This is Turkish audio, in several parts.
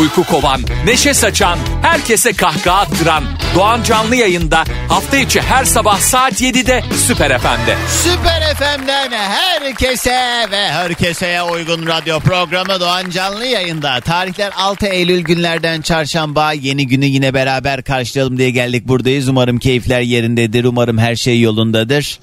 Uyku kovan, neşe saçan, herkese kahkaha attıran Doğan Canlı yayında hafta içi her sabah saat 7'de Süper FM'de. Süper FM'den herkese ve herkeseye uygun radyo programı Doğan Canlı yayında. Tarihler 6 Eylül günlerden çarşamba yeni günü yine beraber karşılayalım diye geldik buradayız. Umarım keyifler yerindedir, umarım her şey yolundadır.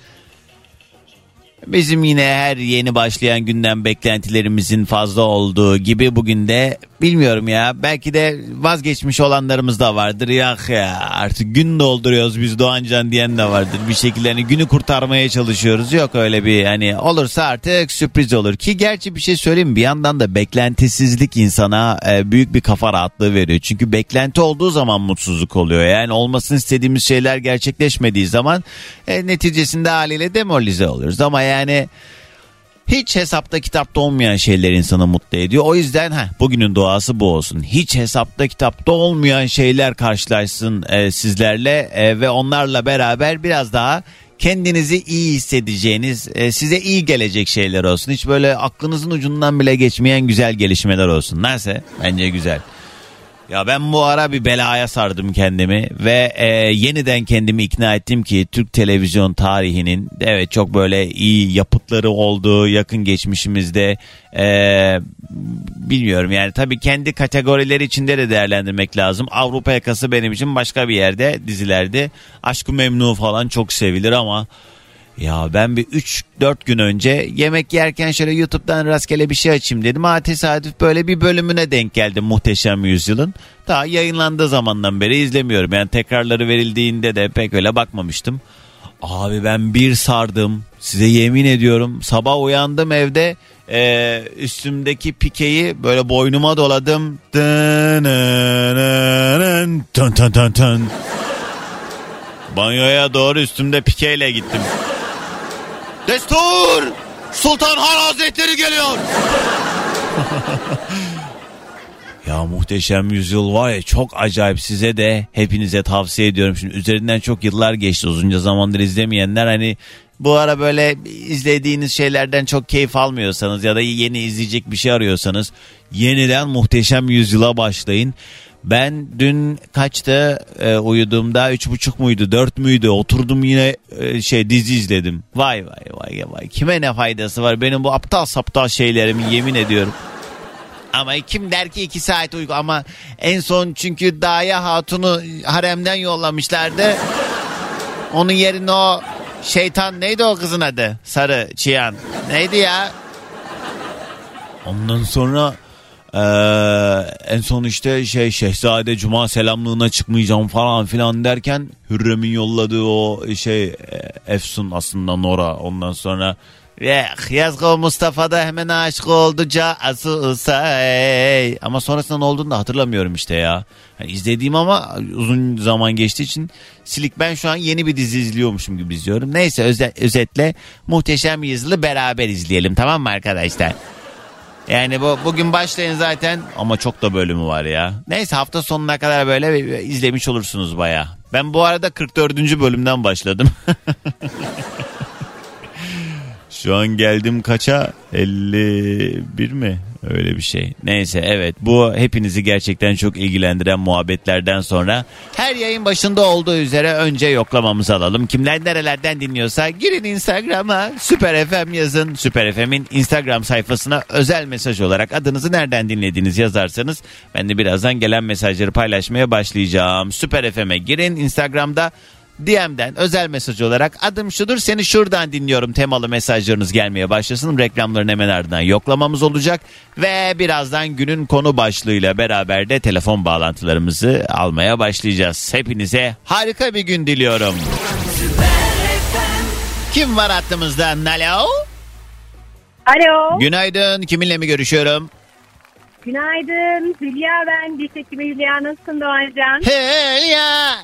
Bizim yine her yeni başlayan günden beklentilerimizin fazla olduğu gibi bugün de bilmiyorum ya belki de vazgeçmiş olanlarımız da vardır. Ya ya artık gün dolduruyoruz biz Doğancan diyen de vardır. Bir şekilde hani günü kurtarmaya çalışıyoruz. Yok öyle bir hani olursa artık sürpriz olur ki gerçi bir şey söyleyeyim bir yandan da beklentisizlik insana e, büyük bir kafa rahatlığı veriyor. Çünkü beklenti olduğu zaman mutsuzluk oluyor. Yani olmasını istediğimiz şeyler gerçekleşmediği zaman e, neticesinde haliyle demoralize oluyoruz. Ama yani hiç hesapta kitapta olmayan şeyler insanı mutlu ediyor. O yüzden ha bugünün doğası bu olsun. Hiç hesapta kitapta olmayan şeyler karşılaşsın e, sizlerle e, ve onlarla beraber biraz daha kendinizi iyi hissedeceğiniz, e, size iyi gelecek şeyler olsun. Hiç böyle aklınızın ucundan bile geçmeyen güzel gelişmeler olsun. Neyse bence güzel. Ya ben bu ara bir belaya sardım kendimi ve e, yeniden kendimi ikna ettim ki Türk televizyon tarihinin evet çok böyle iyi yapıtları olduğu yakın geçmişimizde e, bilmiyorum yani tabii kendi kategorileri içinde de değerlendirmek lazım. Avrupa yakası benim için başka bir yerde dizilerde Aşkı Memnu falan çok sevilir ama ya ben bir 3-4 gün önce yemek yerken şöyle YouTube'dan rastgele bir şey açayım dedim. Ha tesadüf böyle bir bölümüne denk geldim Muhteşem Yüzyıl'ın. Daha yayınlandığı zamandan beri izlemiyorum. Yani tekrarları verildiğinde de pek öyle bakmamıştım. Abi ben bir sardım. Size yemin ediyorum sabah uyandım evde e, üstümdeki pikeyi böyle boynuma doladım. Tın. Banyoya doğru üstümde pikeyle gittim. Destur! Sultan Han Hazretleri geliyor. ya muhteşem yüzyıl var ya çok acayip size de hepinize tavsiye ediyorum. Şimdi üzerinden çok yıllar geçti uzunca zamandır izlemeyenler hani bu ara böyle izlediğiniz şeylerden çok keyif almıyorsanız ya da yeni izleyecek bir şey arıyorsanız yeniden muhteşem yüzyıla başlayın. Ben dün kaçta e, uyuduğumda üç buçuk muydu dört müydü oturdum yine e, şey dizi izledim. Vay vay vay vay kime ne faydası var benim bu aptal saptal şeylerimi yemin ediyorum. Ama kim der ki iki saat uyku ama en son çünkü Daya Hatun'u haremden yollamışlardı. Onun yerine o şeytan neydi o kızın adı? Sarı Çiyan. Neydi ya? Ondan sonra ee, en son işte şey Şehzade Cuma selamlığına çıkmayacağım falan filan derken Hürrem'in yolladığı o şey e, Efsun aslında Nora ondan sonra Eh, yazgı Mustafa da hemen aşık oldu say. Ama sonrasında ne olduğunu da hatırlamıyorum işte ya. Yani izlediğim ama uzun zaman geçtiği için silik ben şu an yeni bir dizi izliyormuşum gibi izliyorum. Neyse özet, özetle muhteşem yüzyılı beraber izleyelim tamam mı arkadaşlar? Yani bu bugün başlayın zaten ama çok da bölümü var ya. Neyse hafta sonuna kadar böyle izlemiş olursunuz baya. Ben bu arada 44. bölümden başladım. Şu an geldim kaça? 51 mi? Öyle bir şey. Neyse evet bu hepinizi gerçekten çok ilgilendiren muhabbetlerden sonra her yayın başında olduğu üzere önce yoklamamızı alalım. Kimler nerelerden dinliyorsa girin Instagram'a Süper FM yazın. Süper FM'in Instagram sayfasına özel mesaj olarak adınızı nereden dinlediğiniz yazarsanız ben de birazdan gelen mesajları paylaşmaya başlayacağım. Süper FM'e girin Instagram'da DM'den özel mesaj olarak adım şudur seni şuradan dinliyorum temalı mesajlarınız gelmeye başlasın. Reklamların hemen ardından yoklamamız olacak ve birazdan günün konu başlığıyla beraber de telefon bağlantılarımızı almaya başlayacağız. Hepinize harika bir gün diliyorum. Kim var hattımızda? Alo. Alo. Günaydın. Kiminle mi görüşüyorum? Günaydın. Hülya ben. Diş hekimi Hülya. Nasılsın Doğancan? Hülya.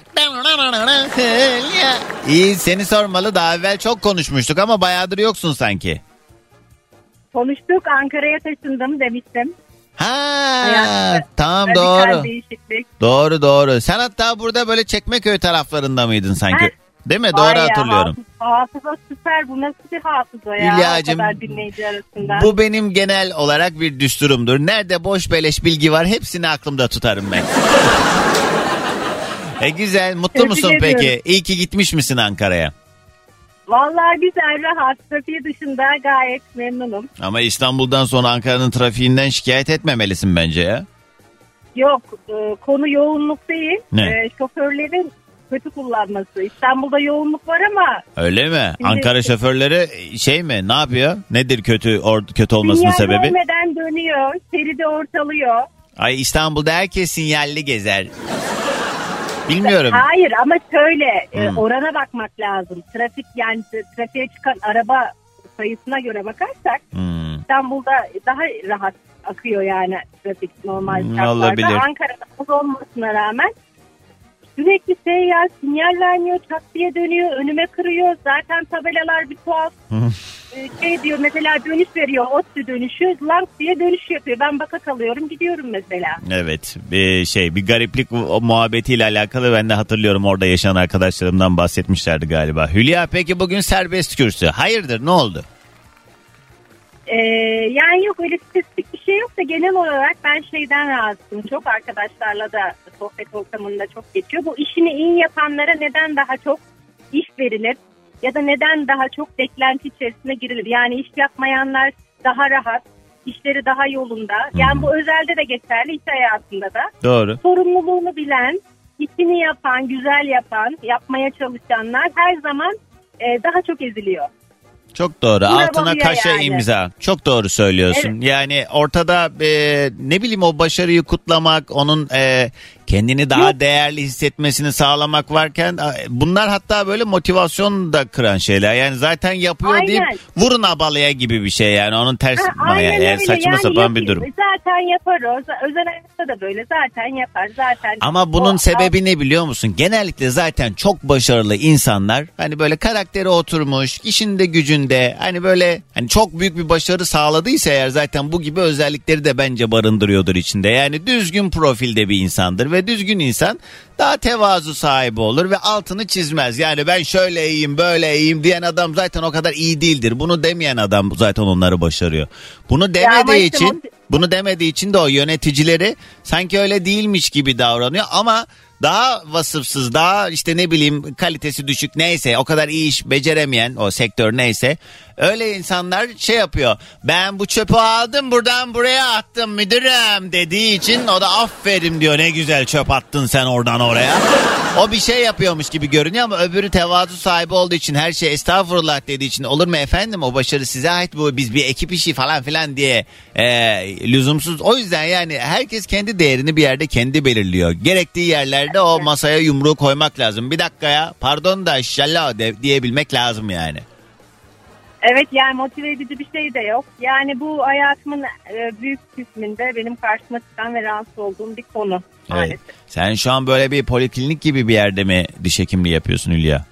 Hülya. İyi seni sormalı. Daha evvel çok konuşmuştuk ama bayağıdır yoksun sanki. Konuştuk. Ankara'ya taşındım demiştim. Ha Hayatta tamam doğru. değişiklik. Doğru doğru. Sen hatta burada böyle Çekmeköy taraflarında mıydın sanki? Değil mi? Doğru ya, hatırlıyorum. Hafız, hafıza süper. Bu nasıl bir hafıza ya? Hülyacığım, dinleyici arasında. Bu benim genel olarak bir düsturumdur. Nerede boş beleş bilgi var hepsini aklımda tutarım ben. e güzel. Mutlu Tebrik musun ediyorum. peki? İyi ki gitmiş misin Ankara'ya? Vallahi güzel rahat. Trafiği dışında gayet memnunum. Ama İstanbul'dan sonra Ankara'nın trafiğinden şikayet etmemelisin bence ya. Yok e, konu yoğunluk değil. Ne? E, şoförlerin kötü kullanması. İstanbul'da yoğunluk var ama Öyle mi? Şimdi- Ankara şoförleri şey mi? Ne yapıyor? Nedir kötü or- kötü olmasının sinyal sebebi? vermeden dönüyor. Şeridi ortalıyor. Ay İstanbul'da herkes sinyalli gezer. Bilmiyorum. Hayır ama şöyle e, Hmm. orana bakmak lazım. Trafik yani trafiğe çıkan araba sayısına göre bakarsak Hmm. İstanbul'da daha rahat akıyor yani trafik normal Hmm, şartlarda. olabilir. Ankara'da olmasına rağmen sürekli ya sinyal vermiyor, çat diye dönüyor, önüme kırıyor. Zaten tabelalar bir tuhaf. Ee, şey diyor mesela dönüş veriyor, ODTÜ dönüşü, lang diye dönüş yapıyor. Ben baka kalıyorum, gidiyorum mesela. Evet bir şey bir gariplik o muhabbetiyle alakalı ben de hatırlıyorum orada yaşayan arkadaşlarımdan bahsetmişlerdi galiba. Hülya peki bugün serbest kürsü. Hayırdır ne oldu? Ee, yani yok öyle spesifik bir şey yok da genel olarak ben şeyden rahatsızım. Çok arkadaşlarla da sohbet ortamında çok geçiyor. Bu işini iyi yapanlara neden daha çok iş verilir ya da neden daha çok beklenti içerisine girilir? Yani iş yapmayanlar daha rahat, işleri daha yolunda. Yani bu özelde de geçerli, iş hayatında da. Doğru. Sorumluluğunu bilen, işini yapan, güzel yapan, yapmaya çalışanlar her zaman e, daha çok eziliyor. Çok doğru. Buna Altına kaşe yani. imza. Çok doğru söylüyorsun. Yani ortada e, ne bileyim o başarıyı kutlamak, onun e, kendini daha Yok. değerli hissetmesini sağlamak varken bunlar hatta böyle motivasyon da kıran şeyler. Yani zaten yapıyor Aynen. deyip vurun abalaya gibi bir şey yani onun ters Ha, yani, öyle. saçma Yani sapan bir durum. Zaten yapar o. Özel hayatta da böyle. Zaten yapar. Zaten. Ama bunun O- sebebi ne biliyor musun? Genellikle zaten çok başarılı insanlar hani böyle karakteri oturmuş, işinde gücünde hani böyle hani çok büyük bir başarı sağladıysa eğer zaten bu gibi özellikleri de bence barındırıyordur içinde. Yani düzgün profilde bir insandır ve düzgün insan daha tevazu sahibi olur ve altını çizmez. Yani ben şöyle iyiyim, böyle iyiyim diyen adam zaten o kadar iyi değildir. Bunu demeyen adam zaten onları başarıyor. Bunu demediği işte için motiv- bunu demediği için de o yöneticileri sanki öyle değilmiş gibi davranıyor ama daha vasıfsız, daha işte ne bileyim kalitesi düşük neyse o kadar iyi iş beceremeyen o sektör neyse öyle insanlar şey yapıyor. Ben bu çöpü aldım buradan buraya attım müdürüm dediği için o da aferin diyor ne güzel çöp attın sen oradan oraya. O bir şey yapıyormuş gibi görünüyor ama öbürü tevazu sahibi olduğu için her şey estağfurullah dediği için olur mu efendim o başarı size ait bu biz bir ekip işi falan filan diye e, lüzumsuz. O yüzden yani herkes kendi değerini bir yerde kendi belirliyor. Gerektiği yerlerde o masaya yumruğu koymak lazım. Bir dakika ya pardon da inşallah de, diyebilmek lazım yani. Evet yani motive edici bir şey de yok. Yani bu hayatımın e, büyük kısmında benim karşıma çıkan ve rahatsız olduğum bir konu. Evet. Maalesef. Sen şu an böyle bir poliklinik gibi bir yerde mi diş hekimliği yapıyorsun Hülya?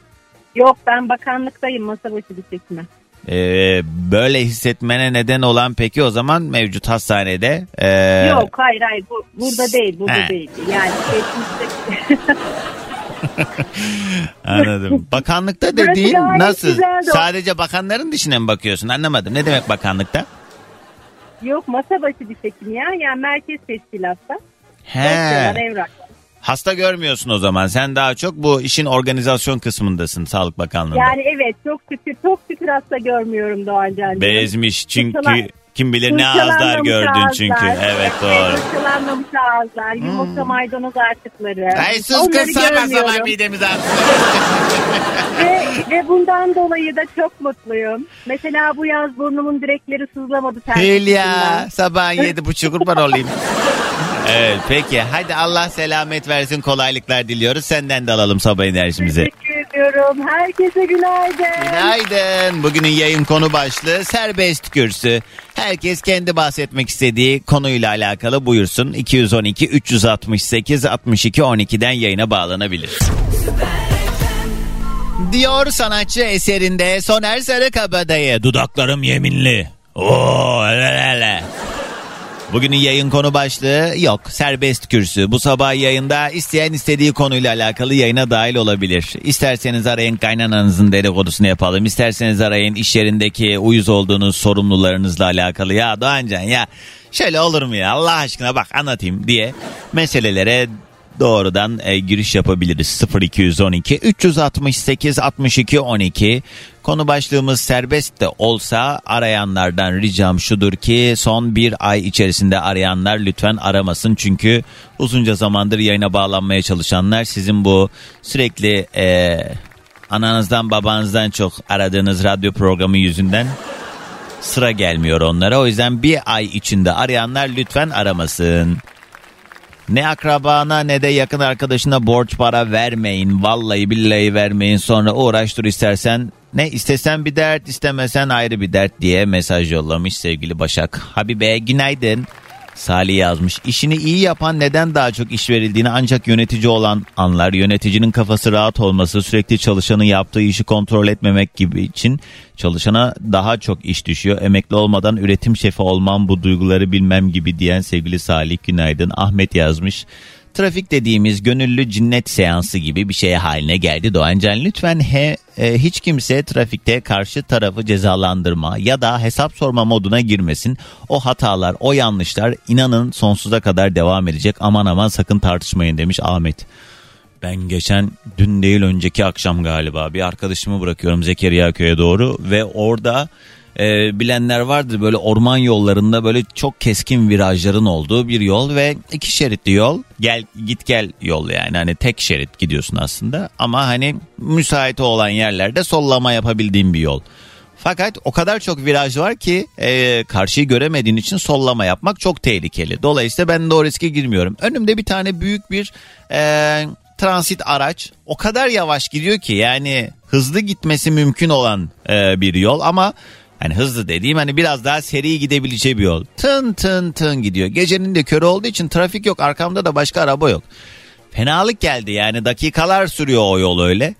Yok ben bakanlıktayım masa başı bir çekime. Ee, böyle hissetmene neden olan peki o zaman mevcut hastanede ee, Yok hayır hayır bu, burada değil burada He. değil. Yani Anladım. Bakanlıkta dediğin gayet nasıl? güzeldi o. Sadece bakanların dişine mi bakıyorsun? Anlamadım. Ne demek bakanlıkta? yok masa başı bir çekim ya. Yani merkez teşkilatta. He. Dosyalar, evraklar. Hasta görmüyorsun o zaman. Sen daha çok bu işin organizasyon kısmındasın Sağlık Bakanlığı'nda. Yani evet çok şükür çok şükür hasta görmüyorum Doğan Can'cığım. Bezmiş çünkü Fırçalan- kim bilir ne ağızlar gördün ağızlar. çünkü. Evet doğru. Hmm. Fırçalanmamış ağızlar, yumurta maydanoz artıkları. Ay sus Onları kız sabah görmüyorum. sabah midemiz ağrıyor. ve, ve bundan dolayı da çok mutluyum. Mesela bu yaz burnumun direkleri sızlamadı. Hülya sabahın yedi buçuk kurban olayım. Evet peki hadi Allah selamet versin kolaylıklar diliyoruz. Senden de alalım sabah enerjimizi. Teşekkür ediyorum. Herkese günaydın. Günaydın. Bugünün yayın konu başlığı serbest kürsü. Herkes kendi bahsetmek istediği konuyla alakalı buyursun. 212 368 62 12'den yayına bağlanabilir. Diyor sanatçı eserinde Soner Sarıkabadayı. Dudaklarım yeminli. Oo hele hele. Bugünün yayın konu başlığı yok. Serbest kürsü. Bu sabah yayında isteyen istediği konuyla alakalı yayına dahil olabilir. İsterseniz arayın kaynananızın dedikodusunu yapalım. İsterseniz arayın iş yerindeki uyuz olduğunuz sorumlularınızla alakalı. Ya Doğancan ya şöyle olur mu ya Allah aşkına bak anlatayım diye meselelere doğrudan e, giriş yapabiliriz. 0212 368 62 12 konu başlığımız serbest de olsa arayanlardan ricam şudur ki son bir ay içerisinde arayanlar lütfen aramasın. Çünkü uzunca zamandır yayına bağlanmaya çalışanlar sizin bu sürekli e, ananızdan babanızdan çok aradığınız radyo programı yüzünden sıra gelmiyor onlara. O yüzden bir ay içinde arayanlar lütfen aramasın. Ne akrabana ne de yakın arkadaşına borç para vermeyin. Vallahi billahi vermeyin. Sonra uğraştır istersen ne istesen bir dert istemesen ayrı bir dert diye mesaj yollamış sevgili Başak. Habibe günaydın. Salih yazmış. İşini iyi yapan neden daha çok iş verildiğini ancak yönetici olan anlar. Yöneticinin kafası rahat olması, sürekli çalışanın yaptığı işi kontrol etmemek gibi için çalışana daha çok iş düşüyor. Emekli olmadan üretim şefi olmam bu duyguları bilmem gibi diyen sevgili Salih günaydın. Ahmet yazmış. Trafik dediğimiz gönüllü cinnet seansı gibi bir şeye haline geldi Doğancan. Lütfen he, e, hiç kimse trafikte karşı tarafı cezalandırma ya da hesap sorma moduna girmesin. O hatalar, o yanlışlar inanın sonsuza kadar devam edecek. Aman aman sakın tartışmayın demiş Ahmet. Ben geçen dün değil önceki akşam galiba bir arkadaşımı bırakıyorum Zekeriya Köy'e doğru ve orada e, bilenler vardır böyle orman yollarında böyle çok keskin virajların olduğu bir yol ve iki şeritli yol gel git gel yol yani hani tek şerit gidiyorsun aslında ama hani müsait olan yerlerde sollama yapabildiğin bir yol. Fakat o kadar çok viraj var ki e, karşıyı göremediğin için sollama yapmak çok tehlikeli. Dolayısıyla ben de o riske girmiyorum. Önümde bir tane büyük bir e, transit araç o kadar yavaş gidiyor ki yani hızlı gitmesi mümkün olan e, bir yol ama Hani hızlı dediğim hani biraz daha seri gidebileceği bir yol. Tın tın tın gidiyor. Gecenin de körü olduğu için trafik yok. Arkamda da başka araba yok. Fenalık geldi yani dakikalar sürüyor o yol öyle.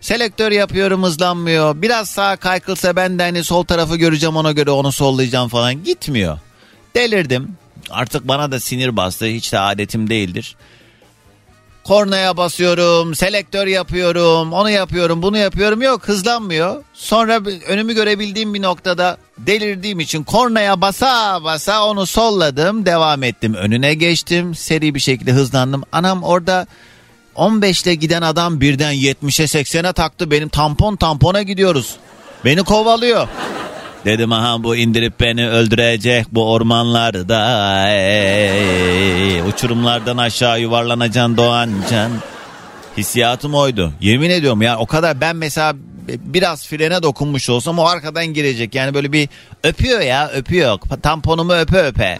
Selektör yapıyorum hızlanmıyor. Biraz sağa kaykılsa ben de hani sol tarafı göreceğim ona göre onu sollayacağım falan. Gitmiyor. Delirdim. Artık bana da sinir bastı. Hiç de adetim değildir. Kornaya basıyorum, selektör yapıyorum, onu yapıyorum, bunu yapıyorum. Yok hızlanmıyor. Sonra önümü görebildiğim bir noktada delirdiğim için kornaya basa basa onu solladım. Devam ettim. Önüne geçtim. Seri bir şekilde hızlandım. Anam orada 15 ile giden adam birden 70'e 80'e taktı. Benim tampon tampona gidiyoruz. Beni kovalıyor. Dedim aha bu indirip beni öldürecek bu ormanlarda. Ey, uçurumlardan aşağı yuvarlanacaksın Doğancan. Hissiyatım oydu. Yemin ediyorum ya o kadar ben mesela biraz frene dokunmuş olsam o arkadan girecek. Yani böyle bir öpüyor ya öpüyor. Tamponumu öpe öpe.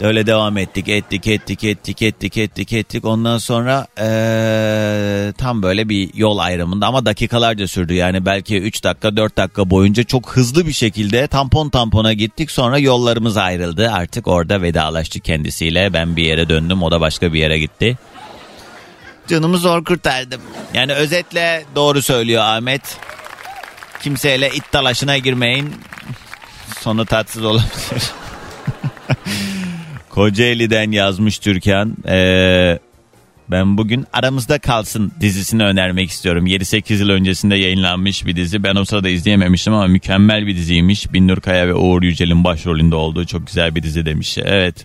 Öyle devam ettik ettik ettik ettik ettik ettik ettik. Ondan sonra ee, tam böyle bir yol ayrımında ama dakikalarca sürdü. Yani belki 3 dakika 4 dakika boyunca çok hızlı bir şekilde tampon tampona gittik. Sonra yollarımız ayrıldı. Artık orada vedalaştık kendisiyle. Ben bir yere döndüm o da başka bir yere gitti. Canımı zor kurtardım. Yani özetle doğru söylüyor Ahmet. Kimseyle it dalaşına girmeyin. Sonu tatsız olabilir. Kocaeli'den yazmış Türkan. Ee, ben bugün Aramızda Kalsın dizisini önermek istiyorum. 7-8 yıl öncesinde yayınlanmış bir dizi. Ben o sırada izleyememiştim ama mükemmel bir diziymiş. Binnur Kaya ve Uğur Yücel'in başrolünde olduğu çok güzel bir dizi demiş. Evet.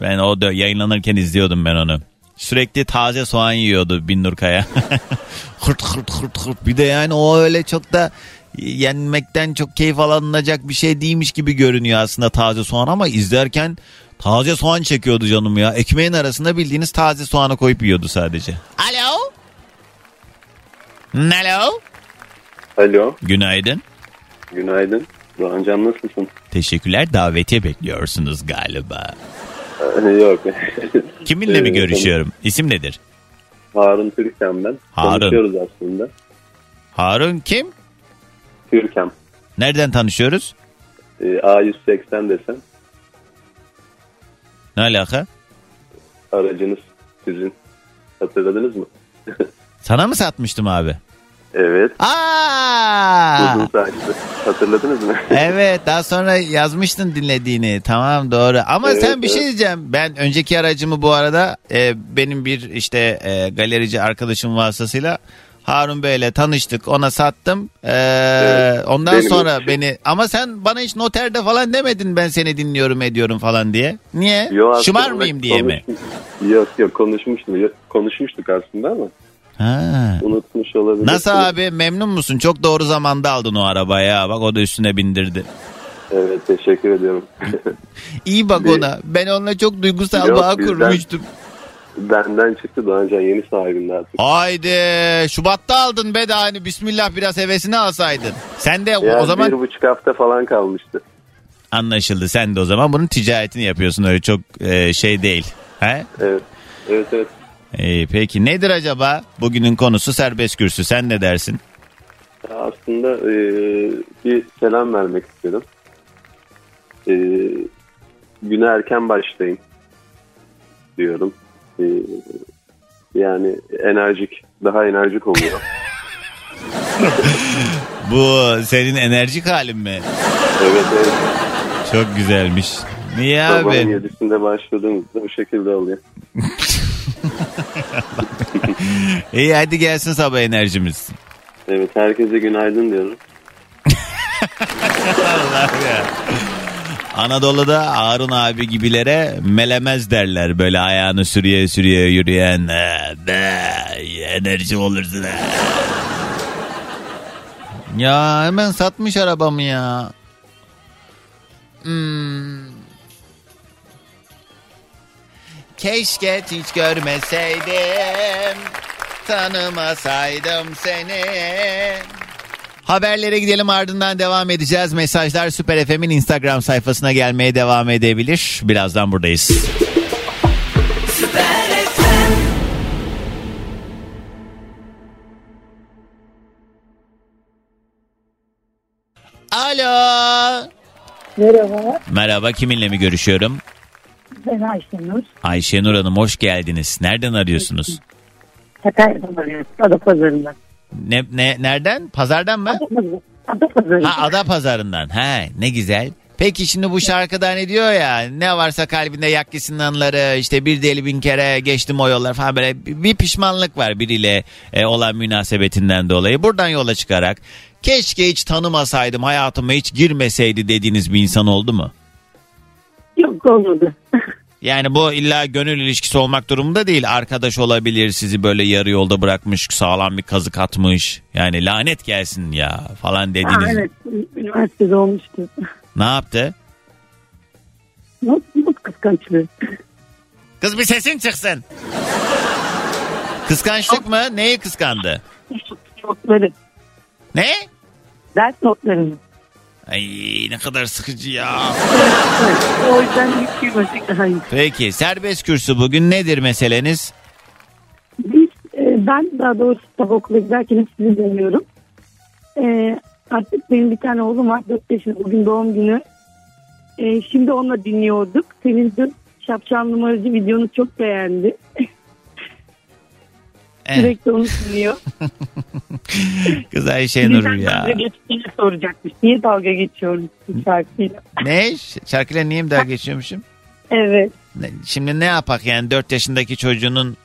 Ben o da yayınlanırken izliyordum ben onu. Sürekli taze soğan yiyordu Binnur Kaya. hırt hırt hırt hırt. Bir de yani o öyle çok da yenmekten çok keyif alınacak bir şey değilmiş gibi görünüyor aslında taze soğan ama izlerken Taze soğan çekiyordu canım ya. Ekmeğin arasında bildiğiniz taze soğanı koyup yiyordu sadece. Alo? Alo? Alo. Günaydın. Günaydın. Doğancan nasılsın? Teşekkürler. Davetiye bekliyorsunuz galiba. Ee, yok. Kiminle mi görüşüyorum? İsim nedir? Harun Türkem ben. Harun. Konuşuyoruz aslında. Harun kim? Türkem. Nereden tanışıyoruz? Ee, A180 desem. Ne alaka? Aracınız sizin. Hatırladınız mı? Sana mı satmıştım abi? Evet. Aa! Uzun saçlı. Hatırladınız mı? Evet daha sonra yazmıştın dinlediğini tamam doğru ama Evet, sen bir şey evet. diyeceğim ben önceki aracımı bu arada e, benim bir işte e, galerici arkadaşım vasıtasıyla Harun Bey'le tanıştık ona sattım. E, Evet, ondan benim sonra için. beni ama sen bana hiç noterde falan demedin ben seni dinliyorum ediyorum falan diye. Niye? Yo, şımar mıyım diye mi? Yok yok konuşmuştuk, konuşmuştuk aslında ama. Ha. unutmuş olabilir. Nasıl abi memnun musun? Çok doğru zamanda aldın o arabaya bak o da üstüne bindirdi. Evet teşekkür ediyorum. İyi bak Bir- ona. Ben onunla çok duygusal Yok, bağ bizden- kurmuştum Benden çıktı Doğancan yeni sahibinde artık. Haydi Şubat'ta aldın be de hani bismillah biraz hevesini alsaydın. Sen de o- Ya o zaman bir buçuk hafta falan kalmıştı. anlaşıldı sen de o zaman bunun ticaretini yapıyorsun öyle çok e, şey değil. He? Evet. Evet evet. İyi, peki nedir acaba bugünün konusu serbest kürsü sen ne dersin? Ya Aslında e, bir selam vermek istedim. E, güne erken başlayın diyorum. E, yani enerjik, daha enerjik oluyor. Bu senin enerjik halin mi? evet evet. Çok güzelmiş. Niye Sabahın abi? yedisinde başladığımızda bu şekilde oluyor. İyi hadi gelsin sabah enerjimiz. Evet herkese günaydın diyorum. Allah ya. Anadolu'da Harun abi gibilere melemez derler. Böyle ayağını sürüye sürüye yürüyen. "Ee, be, enerji olursun. ha." Ya hemen satmış arabamı ya. Hmm. Keşke hiç görmeseydim. Tanımasaydım seni. Haberlere gidelim ardından devam edeceğiz. Mesajlar Süper FM'in Instagram sayfasına gelmeye devam edebilir. Birazdan buradayız. Alo. Merhaba, Merhaba kiminle mi görüşüyorum? ben Ayşenur. Ayşenur Hanım hoş geldiniz. Nereden arıyorsunuz? Sakarya'dan arıyorum, Adapazarı'ndan. Ne, ne nereden? Pazardan mı? Adapazarı. Ha ada pazarından. Ha ne güzel. Peki şimdi bu şarkıda ne diyor ya ne varsa kalbinde yak gitsin anıları işte bir deli bin kere geçtim o yollar falan böyle bir bir pişmanlık var biriyle e, olan münasebetinden dolayı. Buradan yola çıkarak keşke hiç tanımasaydım hayatıma hiç girmeseydi dediğiniz bir insan oldu mu? Yok olmadı. Yani bu illa gönül ilişkisi olmak durumunda değil. Arkadaş olabilir sizi böyle yarı yolda bırakmış sağlam bir kazık atmış. Yani lanet gelsin ya falan Ha, dediğiniz. evet, üniversitede olmuştu. Ne yaptı? Not kıskançlığı. Kız bir sesin çıksın. Kıskançlık mı? Neyi kıskandı? Notları, Ne? ders notlarını. Ay ne kadar sıkıcı ya. O yüzden ilk girmesek daha iyi. Peki serbest kürsü bugün nedir meseleniz? Biz, e, ben daha doğrusu sabah okula giderken hep sizi dinliyorum. E, artık benim bir tane oğlum var, 4 yaşında, bugün doğum günü. E, şimdi onunla dinliyorduk. Senin dün şapşal numaracı videonu çok beğendi. Eh, Sürekli onu dinliyor. kız Ayşenur Neden ya. dalga geçtiğini soracakmış. Niye dalga geçiyoruz bu şarkıyla? Ne? Şarkıyla niye mi daha geçiyormuşum? Evet. Şimdi ne yapak yani 4 yaşındaki çocuğunun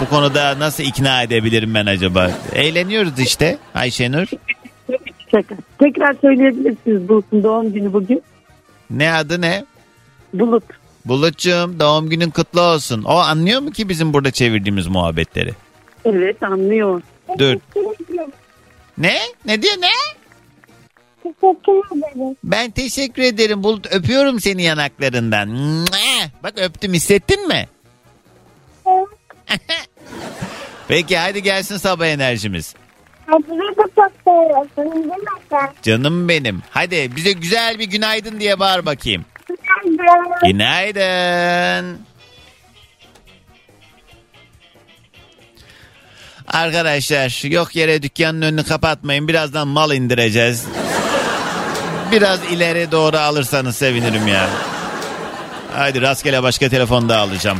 bu konuda nasıl ikna edebilirim ben acaba? Eğleniyoruz işte Ayşenur. Tekrar söyleyebilirsiniz Bulut'un doğum günü bugün. Ne adı ne? Bulut. Bulutcuğum doğum günün kutlu olsun. O anlıyor mu ki bizim burada çevirdiğimiz muhabbetleri? Evet anlıyor. Dur. Ne? Ne diyor ne? Teşekkür ederim. Ben teşekkür ederim Bulut. Öpüyorum seni yanaklarından. Bak öptüm hissettin mi? Peki hadi gelsin sabah enerjimiz. Canım benim. Hadi bize güzel bir günaydın diye bağır bakayım. Günaydın. Arkadaşlar yok yere dükkanın önünü kapatmayın. Birazdan mal indireceğiz. Biraz ileri doğru alırsanız sevinirim ya. Haydi rastgele başka telefon da alacağım.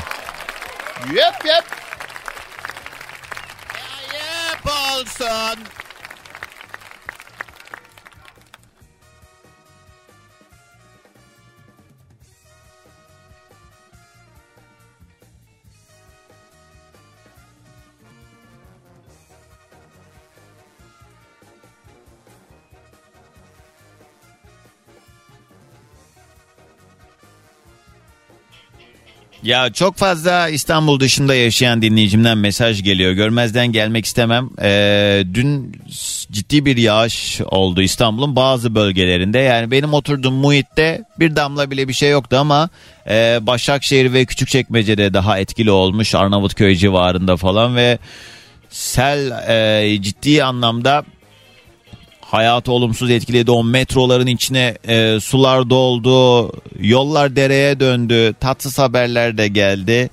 Yep yep. Ayıp olsun. Ya çok fazla İstanbul dışında yaşayan dinleyicimden mesaj geliyor. Görmezden gelmek istemem. Ee, dün ciddi bir yağış oldu İstanbul'un bazı bölgelerinde. Yani benim oturduğum muhitte bir damla bile bir şey yoktu ama e, Başakşehir ve Küçükçekmece'de daha etkili olmuş. Arnavutköy civarında falan ve sel e, ciddi anlamda hayatı olumsuz etkiledi. O metroların içine e, sular doldu, yollar dereye döndü, tatsız haberler de geldi.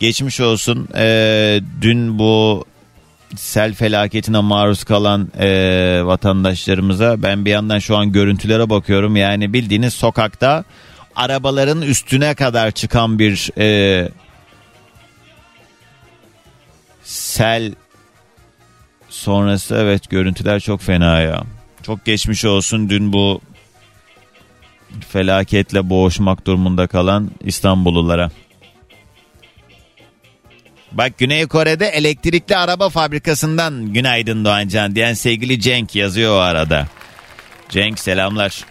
Geçmiş olsun. E, dün bu sel felaketine maruz kalan e, vatandaşlarımıza ben bir yandan şu an görüntülere bakıyorum. Yani bildiğiniz sokakta arabaların üstüne kadar çıkan bir e, sel sonrası evet görüntüler çok fena ya. Çok geçmiş olsun dün bu felaketle boğuşmak durumunda kalan İstanbullulara. Bak Güney Kore'de elektrikli araba fabrikasından günaydın Doğancan diyen sevgili Cenk yazıyor o arada. Cenk selamlar.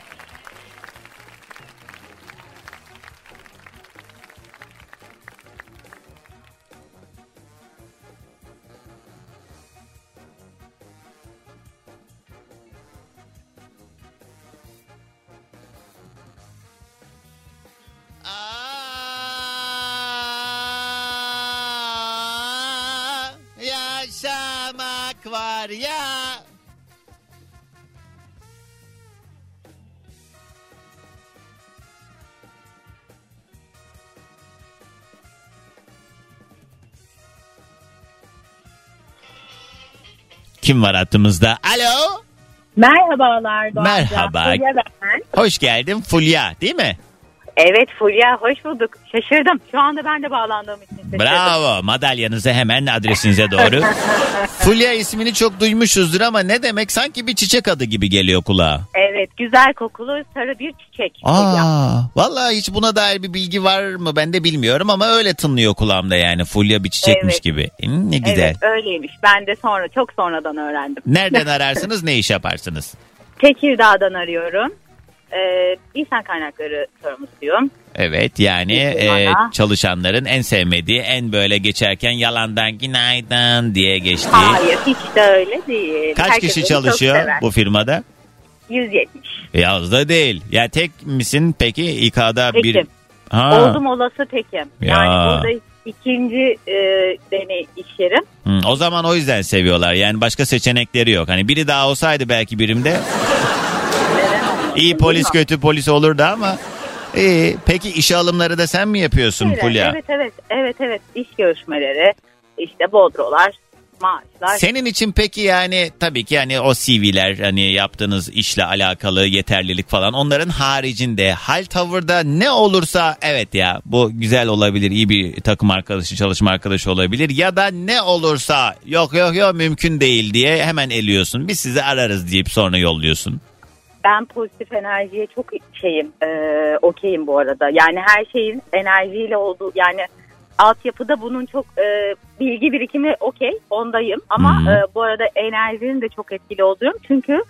Var ya. Kim var hattımızda? Alo. Merhabalar Doğancan. Merhaba. Fulya ben. Hoş geldin Fulya değil mi? Evet Fulya hoş bulduk. Şaşırdım. Şu anda ben de bağlandığım için şaşırdım. Bravo. Madalyanızı hemen adresinize doğru. Fulya ismini çok duymuşuzdur ama ne demek sanki bir çiçek adı gibi geliyor kulağa. Evet güzel kokulu sarı bir çiçek. Fulya. Aa, vallahi hiç buna dair bir bilgi var mı ben de bilmiyorum ama öyle tınlıyor kulağımda yani Fulya bir çiçekmiş Evet. gibi. Hmm, ne güzel. Evet öyleymiş. Ben de sonra çok sonradan öğrendim. Nereden ararsınız ne iş yaparsınız? Tekirdağ'dan arıyorum. Ee, insan kaynakları sorumlusuyum. Evet yani e, çalışanların en sevmediği en böyle geçerken yalandan günaydın diye geçtiği. Hayır hiç de öyle değil. Kaç Herkes kişi çalışıyor bu firmada? 170. Yaz da değil. Ya tek misin peki İK'da bir... Tekim. Ha. Oldum olası tekim. Yani Ya. burada ikinci e, deney iş yerim. Hı, o zaman o yüzden seviyorlar. Yani başka seçenekleri yok. Hani biri daha olsaydı belki birimde iyi polis kötü polis olurdu ama iyi. Peki iş alımları da sen mi yapıyorsun Evet, Fulya? Evet evet evet evet iş görüşmeleri işte bodrolar maaşlar. Senin için peki yani tabii ki yani o CV'ler hani yaptığınız işle alakalı yeterlilik falan onların haricinde hal tavırda ne olursa evet ya bu güzel olabilir iyi bir takım arkadaşı çalışma arkadaşı olabilir ya da ne olursa yok yok yok mümkün değil diye hemen eliyorsun biz sizi ararız deyip sonra yolluyorsun. Ben pozitif enerjiye çok şeyim e, okeyim bu arada. Yani her şeyin enerjiyle olduğu yani altyapıda bunun çok e, bilgi birikimi okey ondayım. Ama Hmm. e, bu arada enerjinin de çok etkili olduğum. Çünkü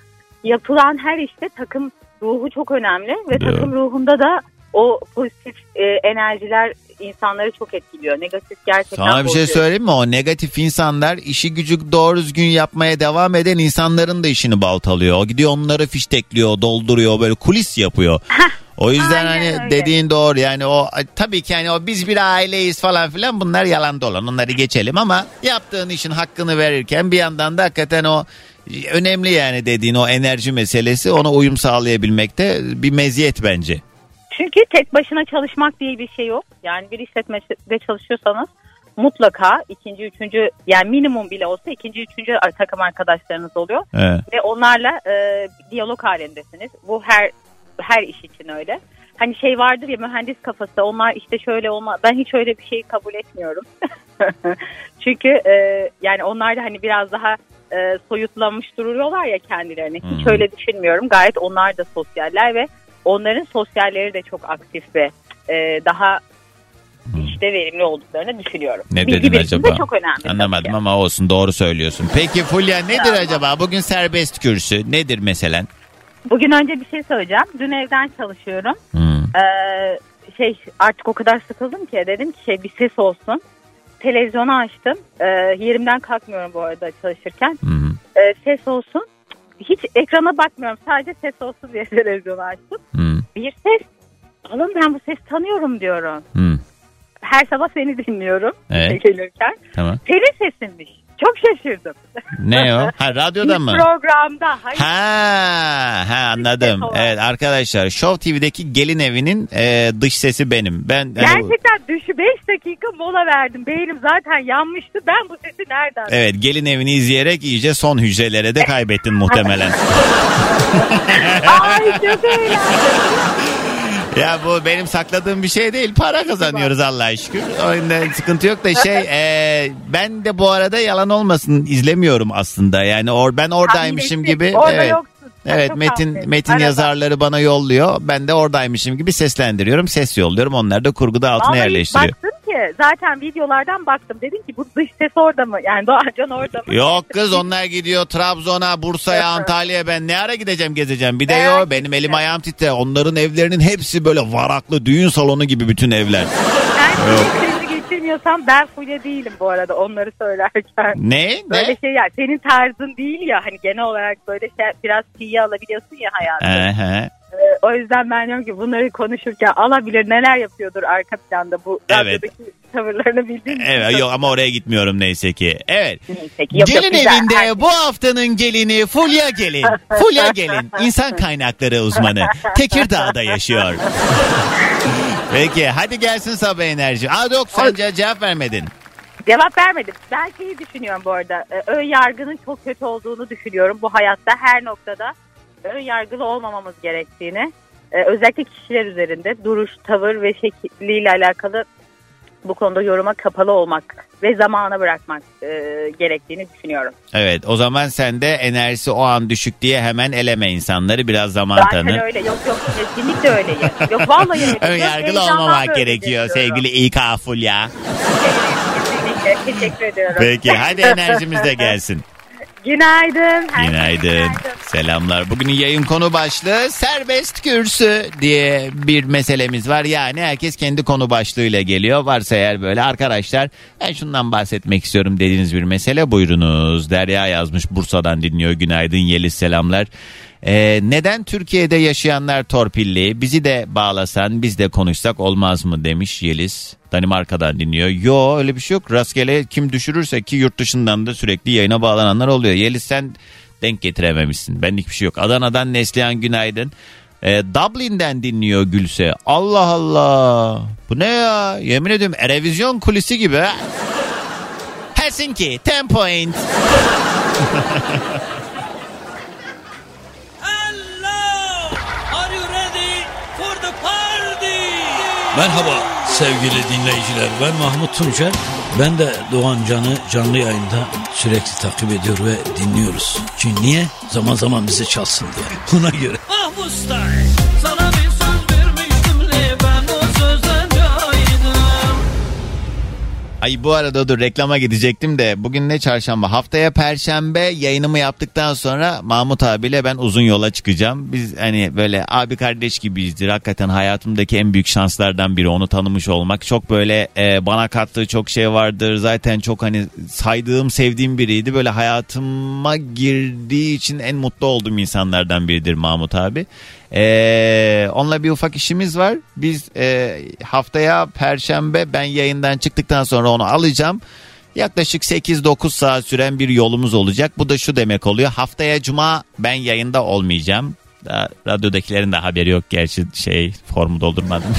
yapılan her işte takım ruhu çok önemli ve Doğru. takım ruhunda da o pozitif e, enerjiler insanları çok etkiliyor. Negatif gerçekten Sana bir şey bozuyor. söyleyeyim mi? O negatif insanlar işi gücü doğru düzgün yapmaya devam eden insanların da işini baltalıyor. O gidiyor onları fiştekliyor, dolduruyor, böyle kulis yapıyor. O yüzden Aynen hani öyle. dediğin doğru yani o tabii ki hani o biz bir aileyiz falan filan bunlar yalan dolan onları geçelim ama yaptığın işin hakkını verirken bir yandan da hakikaten o önemli yani dediğin o enerji meselesi ona uyum sağlayabilmekte bir meziyet bence. Çünkü tek başına çalışmak diye bir şey yok. Yani bir işletmede çalışıyorsanız mutlaka ikinci, üçüncü yani minimum bile olsa ikinci, üçüncü takım arkadaşlarınız oluyor. Evet. Ve onlarla e, diyalog halindesiniz. Bu her her iş için öyle. Hani şey vardır ya mühendis kafası onlar işte şöyle olma ben hiç öyle bir şey kabul etmiyorum. Çünkü e, yani onlar da hani biraz daha e, soyutlamış duruyorlar ya kendilerini. Hiç Hı. öyle düşünmüyorum. Gayet onlar da sosyaller ve onların sosyalleri de çok aktif ve e, daha işte verimli olduklarını düşünüyorum. Ne Bilgi dedin acaba? çok önemli. Anlamadım ama olsun doğru söylüyorsun. Peki Fulya nedir acaba? Bugün serbest kürsü. Nedir mesela? Bugün önce bir şey söyleyeceğim. Dün evden çalışıyorum. Hmm. Ee, şey artık o kadar sıkıldım ki dedim ki şey bir ses olsun. Televizyonu açtım. Ee, yerimden kalkmıyorum bu arada çalışırken. Hmm. Ee, ses olsun. Hiç ekrana bakmıyorum. Sadece ses olsun diye televizyonu açtım. Hmm. Bir ses. Alın ben bu sesi tanıyorum diyorum. Hmm. Her sabah seni dinliyorum. Evet. gelirken. Tamam. Senin sesinmiş. Çok şaşırdım. Ne o? Ha radyoda mı? programda. Hayır. Ha, ha anladım. Evet arkadaşlar Show TV'deki gelin evinin e, dış sesi benim. Ben hani- Gerçekten düşü 5 dakika mola verdim. Beynim zaten yanmıştı. Ben bu sesi nereden? Evet gelin evini izleyerek iyice son hücrelere de kaybettin muhtemelen. Ay çok eğlendim. Ya bu benim sakladığım bir şey değil. Para kazanıyoruz Allah'a şükür. O yüzden sıkıntı yok da şey e, ben de bu arada yalan olmasın izlemiyorum aslında. Yani or, ben oradaymışım gibi. Orada evet. yoksun. Evet çok metin tahmin metin Arada. yazarları bana yolluyor. Ben de oradaymışım gibi seslendiriyorum. Ses yolluyorum. Onlar da kurguda altına Vallahi yerleştiriyor. baktım zaten videolardan baktım. Dedim ki bu dış ses orada mı? Yani Doğancan orada mı? Yok kız onlar gidiyor Trabzon'a, Bursa'ya, Antalya'ya ben ne ara gideceğim gezeceğim. Bir de Merak yo benim elim ayağım titre. Onların evlerinin hepsi böyle varaklı düğün salonu gibi bütün evler. Ben krizi geçirmiyorsam ben Fulya değilim bu arada onları söylerken. Ne? Böyle Ne? şey ya senin tarzın değil ya hani genel olarak böyle şey, biraz tiye alabiliyorsun ya hayatı. Aha. O yüzden ben diyorum ki bunları konuşurken alabilir neler yapıyordur arka planda bu Evet. radyodaki tavırlarını bildiğim için Evet yok ama oraya gitmiyorum neyse ki. Evet. Neyse ki, yok, yok, gelin güzel. evinde Her- bu haftanın gelini Fulya Gelin. Fulya Gelin insan kaynakları uzmanı. Tekirdağ'da yaşıyor. Peki hadi gelsin sabah enerji. Aa yok sen cevap vermedin. Cevap vermedim. Ben şeyi düşünüyorum bu arada. Ön yargının çok kötü olduğunu düşünüyorum bu hayatta her noktada. Ön yargılı olmamamız gerektiğini. Ee, özellikle kişiler üzerinde duruş, tavır ve şekliyle alakalı bu konuda yoruma kapalı olmak ve zamana bırakmak e, gerektiğini düşünüyorum. Evet o zaman sen de enerjisi o an düşük diye hemen eleme insanları biraz zaman Zaten tanı. öyle. Yok yok kesinlikle öyleyim. Yok vallahi öyle. Ön yargılı olmamak gerekiyor sevgili İK Fulya. Teşekkür ediyorum. Peki hadi enerjimiz de gelsin. Günaydın. Herkese Günaydın. Selamlar. Bugünün yayın konu başlığı serbest kürsü diye bir meselemiz var. Yani herkes kendi konu başlığıyla geliyor. Varsa eğer böyle arkadaşlar ben şundan bahsetmek istiyorum dediğiniz bir mesele buyurunuz. Derya yazmış Bursa'dan dinliyor. Günaydın Yeliz selamlar. Ee, neden Türkiye'de yaşayanlar torpilli? Bizi de bağlasan biz de konuşsak olmaz mı demiş Yeliz. Danimarka'dan dinliyor. Yo öyle bir şey yok. Rastgele kim düşürürse ki yurt dışından da sürekli yayına bağlananlar oluyor. Yeliz sen denk getirememişsin. Benlik bir şey yok. Adana'dan Neslihan günaydın. Ee, Dublin'den dinliyor Gülse. Allah Allah. Bu ne ya? Yemin ediyorum Erevizyon kulisi gibi. Helsinki 10 point. Merhaba sevgili dinleyiciler. Ben Mahmut Tuncer. Ben de Doğan Can'ı canlı yayında sürekli takip ediyor ve dinliyoruz. Çünkü niye? Zaman zaman bizi çalsın diye. Buna göre. Mahmut Style. Sana Ay bu arada dur reklama gidecektim de bugün ne çarşamba haftaya perşembe yayınımı yaptıktan sonra Mahmut abiyle ben uzun yola çıkacağım. Biz hani böyle abi kardeş gibiyizdir hakikaten hayatımdaki en büyük şanslardan biri onu tanımış olmak. Çok böyle e, bana kattığı çok şey vardır zaten çok hani saydığım sevdiğim biriydi böyle hayatıma girdiği için en mutlu olduğum insanlardan biridir Mahmut abi. Ee, onunla bir ufak işimiz var. Biz e, haftaya perşembe ben yayından çıktıktan sonra onu alacağım. Yaklaşık 8-9 saat süren bir yolumuz olacak. Bu da şu demek oluyor. Haftaya cuma ben yayında olmayacağım. Daha radyodakilerin de haberi yok gerçi şey formu doldurmadım.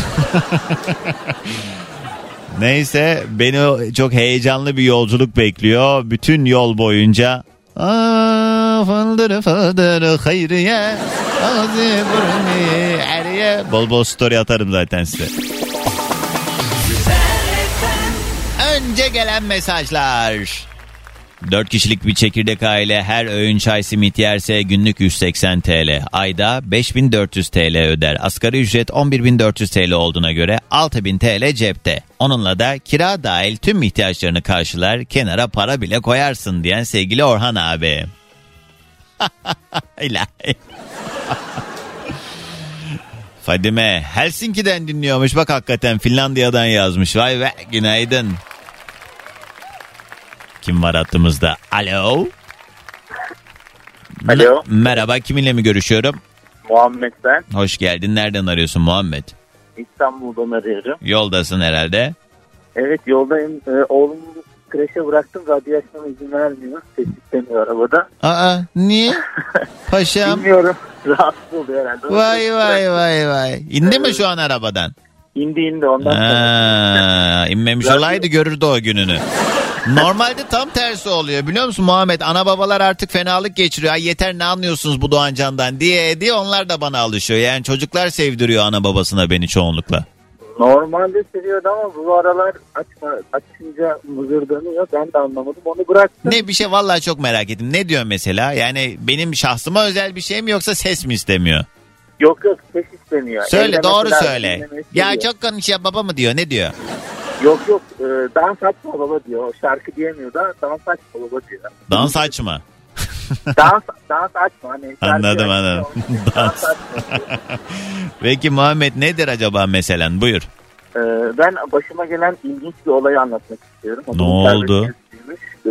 Neyse beni çok heyecanlı bir yolculuk bekliyor. Bütün yol boyunca Aa, fındırı fındırı hayriye ağzı burnu eriye. Bol bol story atarım zaten size. Önce gelen mesajlar. 4 kişilik bir çekirdek aile her öğün çay simit yerse günlük 180 TL. Ayda 5400 TL öder. Asgari ücret 11400 TL olduğuna göre 6000 TL cepte. Onunla da kira dahil tüm ihtiyaçlarını karşılar kenara para bile koyarsın diyen sevgili Orhan abi. İlahi. Fadime Helsinki'den dinliyormuş bak hakikaten Finlandiya'dan yazmış. Vay be günaydın. Kim var hattımızda? Alo. Alo. Me- merhaba kiminle mi görüşüyorum? Muhammed ben. Hoş geldin. Nereden arıyorsun Muhammed? İstanbul'dan arıyorum. Yoldasın herhalde. Evet yoldayım. Ee, oğlumu kreşe bıraktım. Radyasyona izin vermiyor. Ses istemiyor arabada. Aa niye? Paşam. Bilmiyorum. Rahatsız oluyor herhalde. Vay vay vay vay. İndi mi şu an arabadan? İndi indi ondan sonra. Ha, inmemiş olaydı görürdü o gününü. Normalde tam tersi oluyor biliyor musun Muhammed? Ana babalar artık fenalık geçiriyor. Ay yeter ne anlıyorsunuz bu Doğancan'dan diye diye onlar da bana alışıyor. Yani çocuklar sevdiriyor ana babasına beni çoğunlukla. Normalde seviyordu ama bu aralar açma, açınca mızırdanıyor. Ben de anlamadım. Onu bıraktım. Ne bir şey vallahi çok merak ettim. Ne diyor mesela? Yani benim şahsıma özel bir şey mi yoksa ses mi istemiyor? Yok yok ses istemiyor. Söyle Evde doğru söyle. Ya çok konuşuyor baba mı diyor ne diyor? Yok yok. E, dans açma baba diyor. Şarkı diyemiyor da dans açma baba diyor. Dans açma. dans, dans açma. Hani Anladım, anladım. Dans Dans. Peki Muhammed nedir acaba meselen? Buyur. Ee, ben başıma gelen ilginç bir olayı anlatmak istiyorum. O Ne oldu? Ee,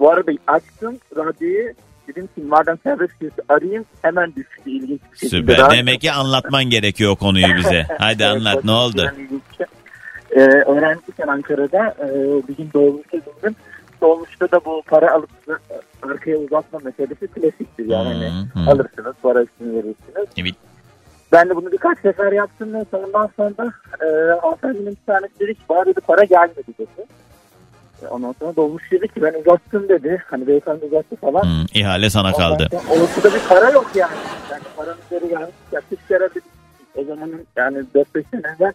bu arada açtım radyoyu. Dedim ki madem gezisi arayayım hemen düştü ilginç bir şekilde. Süper. Daha- Demek ki anlatman gerekiyor konuyu bize. Hadi Evet, anlat ne oldu? Şey. Ee, öğrenciyken Ankara'da e, bir gün dolmuşa bindim. Dolmuşta da bu para alıp e, arkaya uzatma meselesi klasiktir. Yani hani Hı, hı. alırsınız parasını verirsiniz. Evet. Ben de bunu birkaç sefer yaptım ve ondan sonra e, hanımefendinin bir tanesi dedi ki bana dedi para gelmedi dedi. E, Ondan sonra dolmuş dedi ki ben uzattım dedi. Hani beyefendi uzattı falan. Hı, ihale sana Ondan kaldı. Ortada bir para yok yani. Yani paranın geri gelmiş. Yaklaşık herhalde o zamanın yani 4-5 sene evvel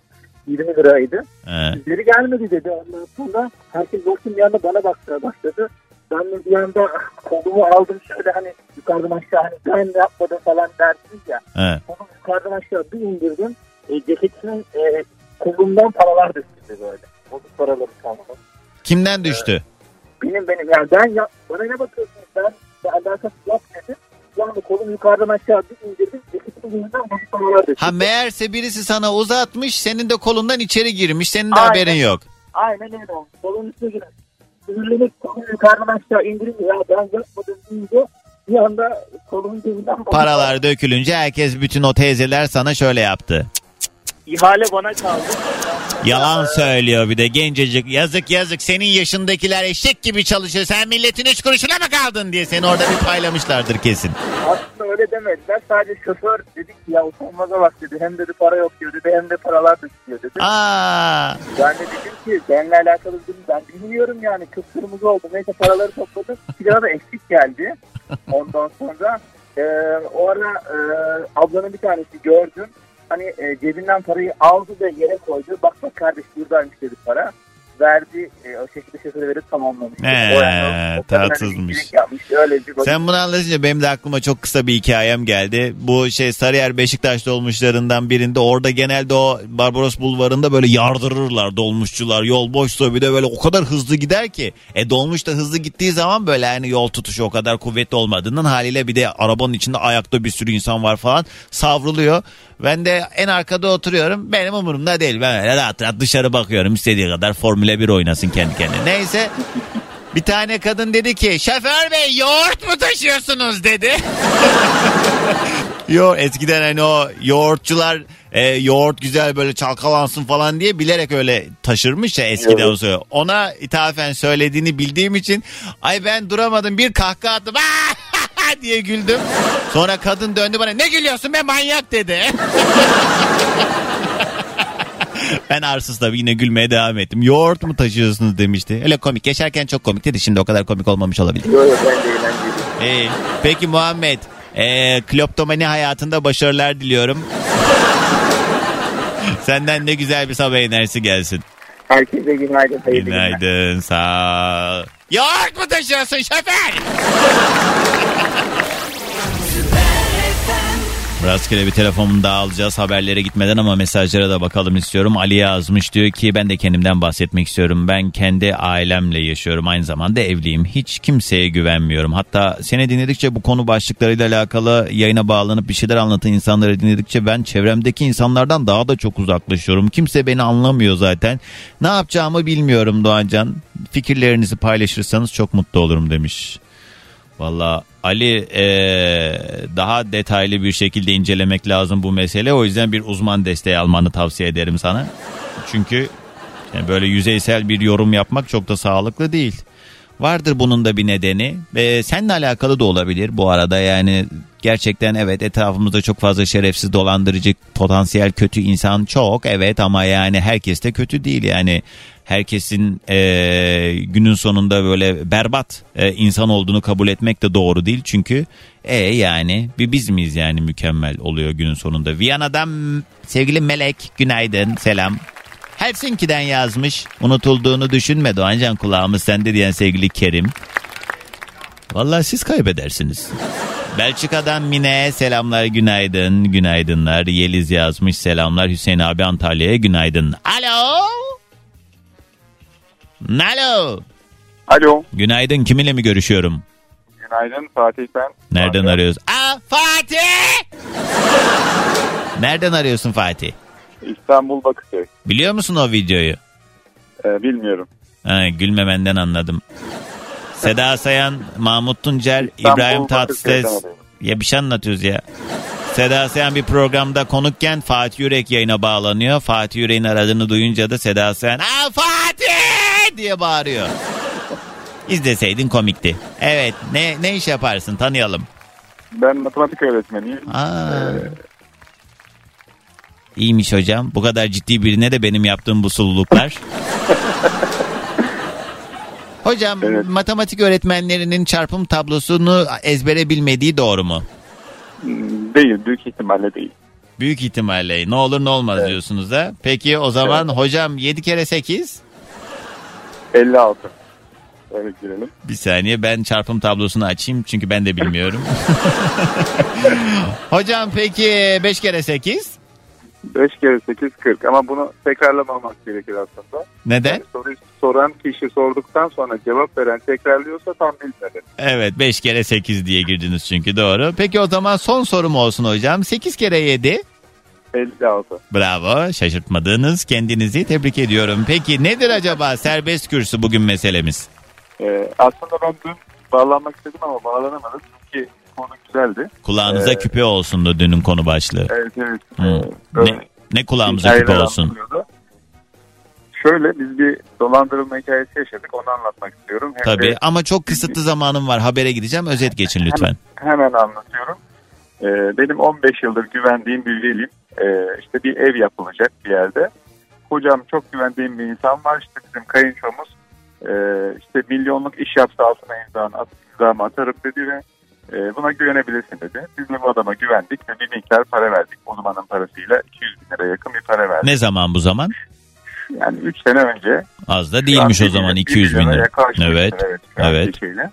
20 liraydı. He. Geri gelmedi dedi. Ondan sonra herkes bir anda bana bakmaya başladı. Ben de bir anda kolumu aldım şöyle hani yukarıdan aşağı hani ben yapmadım falan dersiniz ya. He. Onu yukarıdan aşağı bir indirdim. E, ceketimin e, kolumdan paralar düştü böyle. Bozuk paraları kalmadı. Kimden düştü? Benim benim yani ben ya, bana ne bakıyorsunuz ben de alakası yok dedim. Yani kolumu yukarıdan aşağı bir indirdim. Ha meğerse birisi sana uzatmış senin de kolundan içeri girmiş senin de Aynen. haberin yok. Aynen öyle. Kolun üstüne girer. Sinirlenip kolumu yukarıdan aşağı indirince ya ben yapmadım deyince bir anda kolumun cebinden Paralar dökülünce herkes bütün o teyzeler sana şöyle yaptı. İhale bana kaldı. Yalan söylüyor bir de gencecik. Yazık yazık senin yaşındakiler eşek gibi çalışıyor. Sen milletin üç kuruşuna mı kaldın diye seni orada bir paylamışlardır kesin. Aslında öyle demediler. Sadece şoför dedik ki ya utanmaza bak dedi. Hem dedi para yok diyor dedi hem de paralar düşüyor dedi. Aa, Ben de dedim ki benimle alakalı dedim ben bilmiyorum yani kıpkırmızı oldu. Neyse paraları topladım. Bir da eksik geldi. Ondan sonra e, o ara e, ablanın bir tanesi gördüm. Hani e, cebinden parayı aldı ve yere koydu. Bak bak kardeş buradaymış dedi para. Verdi e, o şekilde şoförü verip tamamlamış. Ee, O yani tatsızmış. Yapmış. Öyle bir sen bunu anlatınca benim de aklıma çok kısa bir hikayem geldi. Bu şey Sarıyer Beşiktaş dolmuşlarından birinde orada genelde o Barbaros Bulvarı'nda böyle yardırırlar dolmuşçular. Yol boşsa bir de böyle o kadar hızlı gider ki. E dolmuş da hızlı gittiği zaman böyle yani yol tutuşu o kadar kuvvetli olmadığından haliyle bir de arabanın içinde ayakta bir sürü insan var falan savruluyor. Ben de en arkada oturuyorum. Benim umurumda değil. Ben öyle rahat rahat dışarı bakıyorum. istediği kadar Formula 1 oynasın kendi kendine. Neyse bir tane kadın dedi ki şoför bey yoğurt mu taşıyorsunuz dedi. Yo eskiden hani o yoğurtçular e, yoğurt güzel böyle çalkalansın falan diye bilerek öyle taşırmış ya eskiden o söyle. Ona ithafen söylediğini bildiğim için ay ben duramadım bir kahkaha attım diye güldüm. Sonra kadın döndü bana ne gülüyorsun be manyak dedi. Ben arsız tabii yine gülmeye devam ettim. Yoğurt mu taşıyorsunuz demişti. Öyle komik. Yaşarken çok komikti de şimdi o kadar komik olmamış olabilir. Yok yok ben de eğlenceli. Ee, peki Muhammed. E, kleptomani hayatında başarılar diliyorum. Senden ne güzel bir sabah enerjisi gelsin. Herkese günaydın. hayırlı günler. Günaydın sağ ol. Yoğurt mu taşıyorsun şoför? Rastgele bir telefonunu daha alacağız haberlere gitmeden ama mesajlara da bakalım istiyorum. Ali yazmış diyor ki ben de kendimden bahsetmek istiyorum. Ben kendi ailemle yaşıyorum aynı zamanda evliyim. Hiç kimseye güvenmiyorum. Hatta seni dinledikçe bu konu başlıklarıyla alakalı yayına bağlanıp bir şeyler anlatan insanları dinledikçe ben çevremdeki insanlardan daha da çok uzaklaşıyorum. Kimse beni anlamıyor zaten. Ne yapacağımı bilmiyorum Doğancan. Fikirlerinizi paylaşırsanız çok mutlu olurum demiş. Valla Ali eee, daha detaylı bir şekilde incelemek lazım bu mesele. O yüzden bir uzman desteği almanı tavsiye ederim sana. Çünkü yani böyle yüzeysel bir yorum yapmak çok da sağlıklı değil. Vardır bunun da bir nedeni. Ve seninle alakalı da olabilir bu arada yani gerçekten evet etrafımızda çok fazla şerefsiz dolandırıcı potansiyel kötü insan çok evet ama yani herkes de kötü değil yani herkesin eee, günün sonunda böyle berbat eee, insan olduğunu kabul etmek de doğru değil çünkü e yani bir biz miyiz yani mükemmel oluyor günün sonunda. Viyana'dan sevgili Melek günaydın selam. Helsinki'den yazmış. Unutulduğunu düşünme Doğancan kulağımız sende diyen sevgili Kerim. Vallahi siz kaybedersiniz. Belçika'dan Mine selamlar günaydın günaydınlar. Yeliz yazmış selamlar Hüseyin abi Antalya'ya günaydın. Alo. Alo. Alo. Günaydın kiminle mi görüşüyorum? Günaydın Fatih ben. Nereden Fatih. arıyoruz? Aa Fatih. Nereden arıyorsun Fatih? İstanbul Bakırköy. Biliyor musun o videoyu? Ee, bilmiyorum. Ha, gülmemenden anladım. Seda Sayan, Mahmut Tuncer, İstanbul İbrahim Tatlıses. Ya bir şey anlatıyoruz ya. Seda Sayan bir programda konukken Fatih Yürek yayına bağlanıyor. Fatih Yürek'in aradığını duyunca da Seda Sayan Aa Fatih diye bağırıyor. İzleseydin komikti. Evet ne ne iş yaparsın tanıyalım. Ben matematik öğretmeniyim. Aa. İyiymiş hocam. Bu kadar ciddi birine de benim yaptığım bu sululuklar. hocam Evet. matematik öğretmenlerinin çarpım tablosunu ezbere bilmediği doğru mu? Hmm, Değil büyük ihtimalle değil. Büyük ihtimalle ne olur ne olmaz Evet. diyorsunuz da. Peki o zaman hocam 7 kere 8. 56. Öyle girelim. Bir saniye ben çarpım tablosunu açayım çünkü ben de bilmiyorum. hocam peki 5 kere 8? 5 kere 8 40 ama bunu tekrarlamamak gerekir aslında. Neden? Yani soruyu soran kişi sorduktan sonra cevap veren tekrarlıyorsa tam bilmedi. Evet 5 kere 8 diye girdiniz çünkü doğru. Peki o zaman son sorum olsun hocam. 8 kere 7. 56. Bravo şaşırtmadınız kendinizi tebrik ediyorum. Peki nedir acaba serbest kürsü bugün meselemiz? Ee, aslında ben dün bağlanmak istedim ama bağlanamadım. Çünkü konu güzeldi. Kulağınıza Ee, küpe olsun da dünün konu başlığı. Evet evet. Ee, böyle Ne, ne kulağımıza küpe olsun? Şöyle biz bir dolandırılma hikayesi yaşadık. Onu anlatmak istiyorum. Hem Tabii de ama çok kısıtlı zamanım var habere gideceğim özet geçin lütfen. hemen anlatıyorum. Ee, benim 15 yıldır güvendiğim bir velim. Ee, işte bir ev yapılacak bir yerde. Hocam çok güvendiğim bir insan var. İşte bizim kayınçomuz. Ee, işte milyonluk iş yapsa altına imzanı at, imzamı atarım dedi ve e, buna güvenebilirsin dedi. Biz de bu adama güvendik ve bir miktar para verdik. O zamanın parasıyla 200 bin lira yakın bir para verdik. Ne zaman bu zaman? Yani 3 sene önce Az da değilmiş o zaman bir 200 bin lira. Evet. evet. evet. şeyle.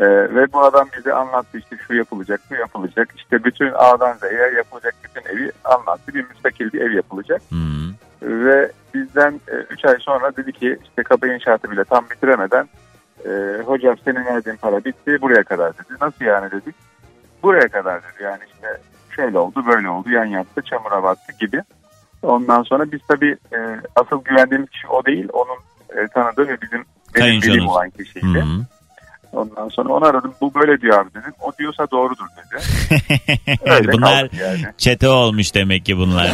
Ee, ve bu adam bize anlattı işte şu yapılacak, bu yapılacak. İşte bütün A'dan Z'ye yapılacak bütün evi anlattı. Bir müstakil bir ev yapılacak. Hmm. Ve bizden 3 ay sonra dedi ki işte kaba inşaatı bile tam bitiremeden e, hocam senin verdiğin para bitti buraya kadar dedi. Nasıl yani dedik. Buraya kadar dedi yani işte şöyle oldu böyle oldu yan yattı çamura battı gibi. Ondan sonra biz tabii e, asıl güvendiğimiz kişi o değil onun e, tanıdığı ve bizim benim velim olan kişiydi. Hmm. Ondan sonra onu aradım bu böyle diyor abi dedim. O diyorsa doğrudur dedi. Öyle bunlar yani. çete olmuş demek ki bunlar.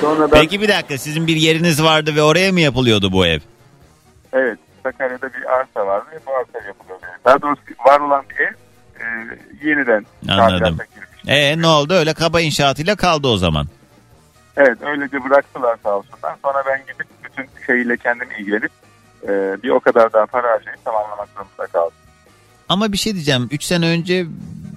Sonra ben Peki bir dakika sizin bir yeriniz vardı ve oraya mı yapılıyordu bu ev? Evet, Sakarya'da bir arsa vardı ve bu arsa yapılıyor. Daha doğrusu var olan bir ev e, yeniden Anladım. E ne oldu öyle kaba inşaatıyla kaldı o zaman. Evet, öylece bıraktılar sağ olsunlar. Sonra ben gidip bütün şeyiyle kendim ilgilenip e, bir o kadar daha para harcayıp tamamlamak zorunda kaldım. Ama bir şey diyeceğim 3 sene önce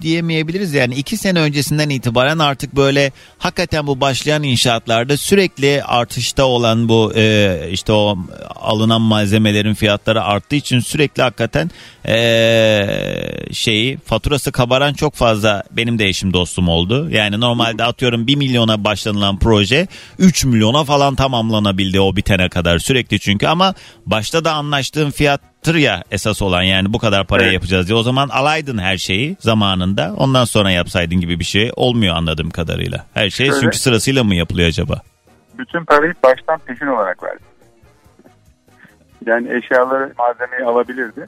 diyemeyebiliriz yani iki sene öncesinden itibaren artık böyle hakikaten bu başlayan inşaatlarda sürekli artışta olan bu e, işte o alınan malzemelerin fiyatları arttığı için sürekli hakikaten e, şeyi faturası kabaran çok fazla benim de eşim dostum oldu. Yani normalde atıyorum 1 milyona başlanılan proje 3 milyona falan tamamlanabildi o bitene kadar sürekli çünkü ama başta da anlaştığım fiyattır ya esas olan yani bu kadar paraya Evet. yapacağız diye o zaman alaydın her şeyi zamanında ondan sonra yapsaydın gibi bir şey olmuyor anladığım kadarıyla. Her şey Şöyle- çünkü sırasıyla mı yapılıyor acaba? bütün parayı baştan peşin olarak verdi. Yani eşyaları, malzemeyi alabilirdi.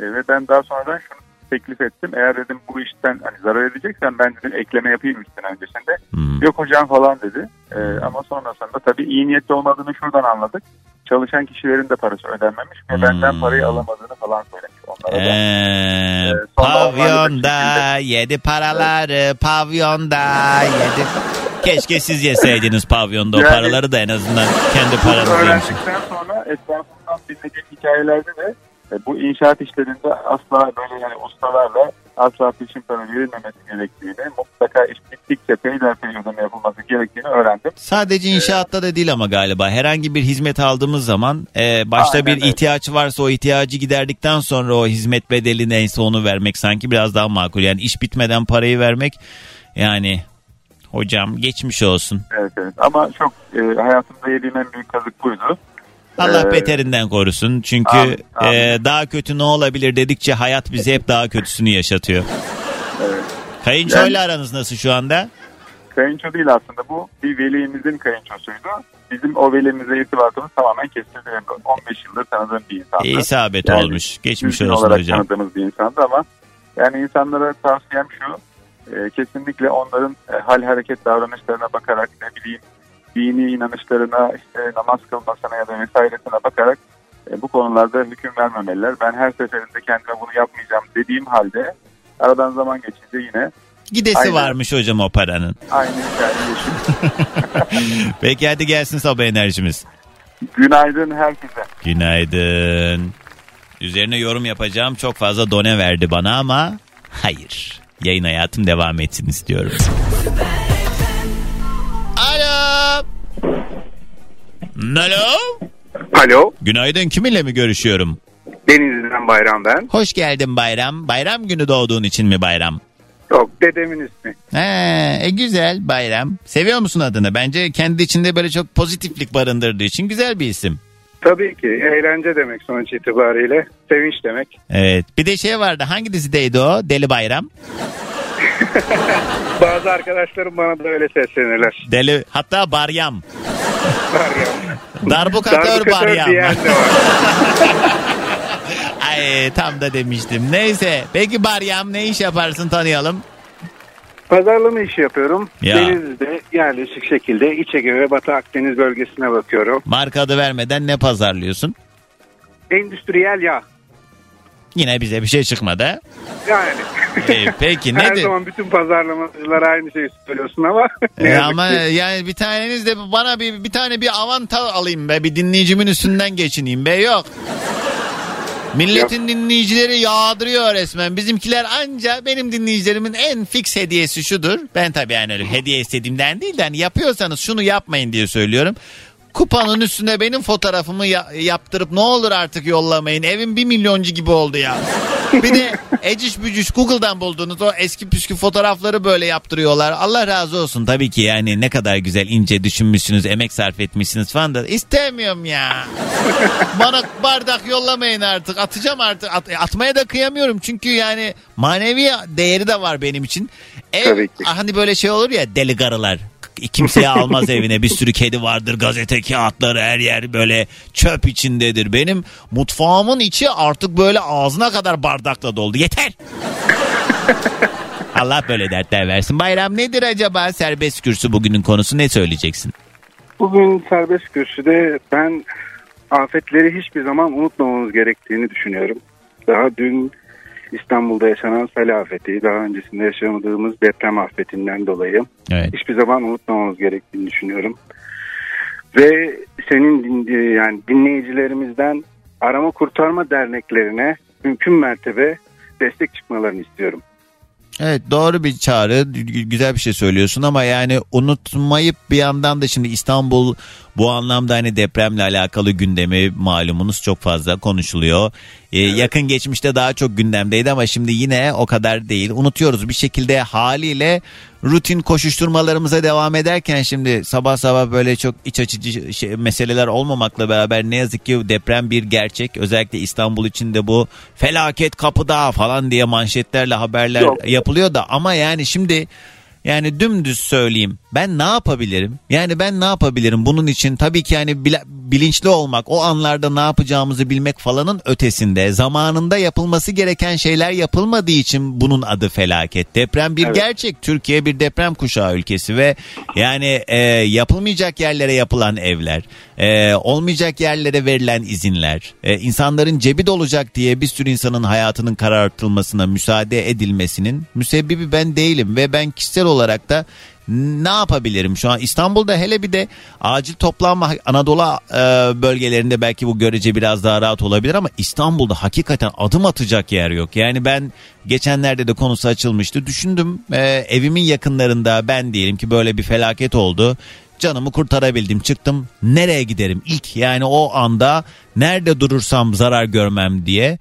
E, ve ben daha sonradan şunu teklif ettim. Eğer dedim bu işten hani zarar edeceksen ben dedim ekleme yapayım üstüne öncesinde. Hmm. Yok hocam falan dedi. E, ama sonrasında tabii iyi niyetli olmadığını şuradan anladık. Çalışan kişilerin de parası ödenmemiş ve Hmm. benden parayı alamadığını falan söylemiş onlara da. Ee, sonra pavyonda yedi paraları pavyonda yedi. Keşke siz yeseydiniz pavyonda o Yani- paraları da en azından kendi paranızı yemişsiniz. öğrendikten sonra etrafından dinlediğim hikayelerde de e, bu inşaat işlerinde asla böyle yani ustalarla asla peşin para verilmemesi gerektiğini, mutlaka iş bittikçe peyderpey ödeme yapılması gerektiğini öğrendim. Sadece inşaatta da değil ama galiba herhangi bir hizmet aldığımız zaman e, başta Aynen bir öyle. ihtiyaç varsa o ihtiyacı giderdikten sonra o hizmet bedeli neyse onu vermek sanki biraz daha makul. Yani iş bitmeden parayı vermek yani hocam geçmiş olsun. Evet evet ama çok e, hayatımda yediğim en büyük kazık buydu. Allah Ee, beterinden korusun. Çünkü Amin, amin. e, daha kötü ne olabilir dedikçe hayat bize hep daha kötüsünü yaşatıyor. Evet. Kayınçoyla aranız nasıl şu anda? Kayınço değil aslında bu bir velimizin kayınçosuydu. Bizim o velimize irtibatımız tamamen kesildi. 15 yıldır tanıdığım bir insandı. İsabet Yani olmuş. Geçmiş olsun olarak hocam. tanıdığımız bir insandı ama yani insanlara tavsiyem şu e, kesinlikle onların e, hal hareket davranışlarına bakarak ne bileyim dini inanışlarına işte namaz kılmasına ya da vesairesine bakarak e, bu konularda hüküm vermemeliler. Ben her seferinde kendime bunu yapmayacağım dediğim halde aradan zaman geçince yine Gidesi Aynen. varmış hocam o paranın. hikayeyi yaşıyorum. Peki hadi gelsin sabah enerjimiz. Günaydın herkese. Günaydın. Üzerine yorum yapacağım. Çok fazla done verdi bana ama hayır. Yayın hayatım devam etsin istiyorum. Alo. Alo. Günaydın kiminle mi görüşüyorum? Denizli'den Bayram ben. Hoş geldin bayram. Bayram günü doğduğun için mi bayram? Yok, dedemin ismi. He, e güzel bayram. Seviyor musun adını? Bence kendi içinde böyle çok pozitiflik barındırdığı için güzel bir isim. Tabii ki eğlence demek sonuç itibariyle. Sevinç demek. Evet. Bir de şey vardı. Hangi dizideydi o? Deli Bayram. Bazı arkadaşlarım bana da öyle seslenirler. Deli hatta Baryam. Bayram. Darbukatör Darbukatör Baryam. diyen de var. Ay tam da demiştim. Neyse. Peki Baryam ne iş yaparsın tanıyalım. Pazarlama işi yapıyorum. Ya. Denizli'de yerleşik şekilde İç Ege ve Batı Akdeniz bölgesine bakıyorum. Marka adı vermeden ne pazarlıyorsun? Endüstriyel yağ. Yine bize bir şey çıkmadı. Yani. Ee, peki Her nedir? zaman bütün pazarlamacılar aynı şeyi söylüyorsun ama. ne yazık ama ki. yani bir taneniz de bana bir bir tane bir avanta alayım be. Bir dinleyicimin üstünden geçineyim be. Yok. Milletin dinleyicileri yağdırıyor resmen. Bizimkiler anca benim dinleyicilerimin en fix hediyesi şudur. Ben tabii yani öyle hediye istediğimden değil de hani yapıyorsanız şunu yapmayın diye söylüyorum. Kupanın üstüne benim fotoğrafımı ya- yaptırıp ne olur artık yollamayın. Evim bir milyoncu gibi oldu ya. Bir de eciş bücüş Google'dan bulduğunuz o eski püskü fotoğrafları böyle yaptırıyorlar. Allah razı olsun tabii ki yani ne kadar güzel ince düşünmüşsünüz, emek sarf etmişsiniz falan da istemiyorum ya. Bana bardak yollamayın artık. Atacağım artık. At- atmaya da kıyamıyorum. Çünkü yani manevi değeri de var benim için. Ev Tabii ki. hani böyle şey olur ya deli karılar. Kimseye almaz evine bir sürü kedi vardır gazete kağıtları her yer böyle çöp içindedir. Benim mutfağımın içi artık böyle ağzına kadar bardakla doldu. Yeter. Allah böyle dertler versin. Bayram nedir acaba serbest kürsü bugünün konusu ne söyleyeceksin? Bugün serbest kürsüde ben afetleri hiçbir zaman unutmamamız gerektiğini düşünüyorum. Daha dün İstanbul'da yaşanan sel afeti, daha öncesinde yaşamadığımız deprem afetinden dolayı Evet. hiçbir zaman unutmamamız gerektiğini düşünüyorum. Ve senin din- yani dinleyicilerimizden arama kurtarma derneklerine mümkün mertebe destek çıkmalarını istiyorum. Evet doğru bir çağrı Gü- güzel bir şey söylüyorsun ama yani unutmayıp bir yandan da şimdi İstanbul bu anlamda hani depremle alakalı gündemi malumunuz çok fazla konuşuluyor. Ee, Yakın geçmişte daha çok gündemdeydi ama şimdi yine o kadar değil. Unutuyoruz bir şekilde haliyle rutin koşuşturmalarımıza devam ederken şimdi sabah sabah böyle çok iç açıcı şey, meseleler olmamakla beraber ne yazık ki deprem bir gerçek. Özellikle İstanbul için de bu felaket kapıda falan diye manşetlerle haberler Yok. yapılıyor da ama yani şimdi yani dümdüz söyleyeyim ben ne yapabilirim? Yani ben ne yapabilirim bunun için tabii ki yani bilinçli olmak o anlarda ne yapacağımızı bilmek falanın ötesinde zamanında yapılması gereken şeyler yapılmadığı için bunun adı felaket. Deprem bir Evet. gerçek Türkiye bir deprem kuşağı ülkesi ve yani e, yapılmayacak yerlere yapılan evler e, olmayacak yerlere verilen izinler e, insanların cebi dolacak diye bir sürü insanın hayatının karartılmasına müsaade edilmesinin müsebbibi ben değilim ve ben kişisel olarak da ne yapabilirim? Şu an İstanbul'da hele bir de acil toplanma Anadolu e, bölgelerinde belki bu görece biraz daha rahat olabilir ama İstanbul'da hakikaten adım atacak yer yok. Yani ben geçenlerde de konusu açılmıştı. Düşündüm e, evimin yakınlarında ben diyelim ki böyle bir felaket oldu. Canımı kurtarabildim çıktım. Nereye giderim ilk? Yani o anda nerede durursam zarar görmem diye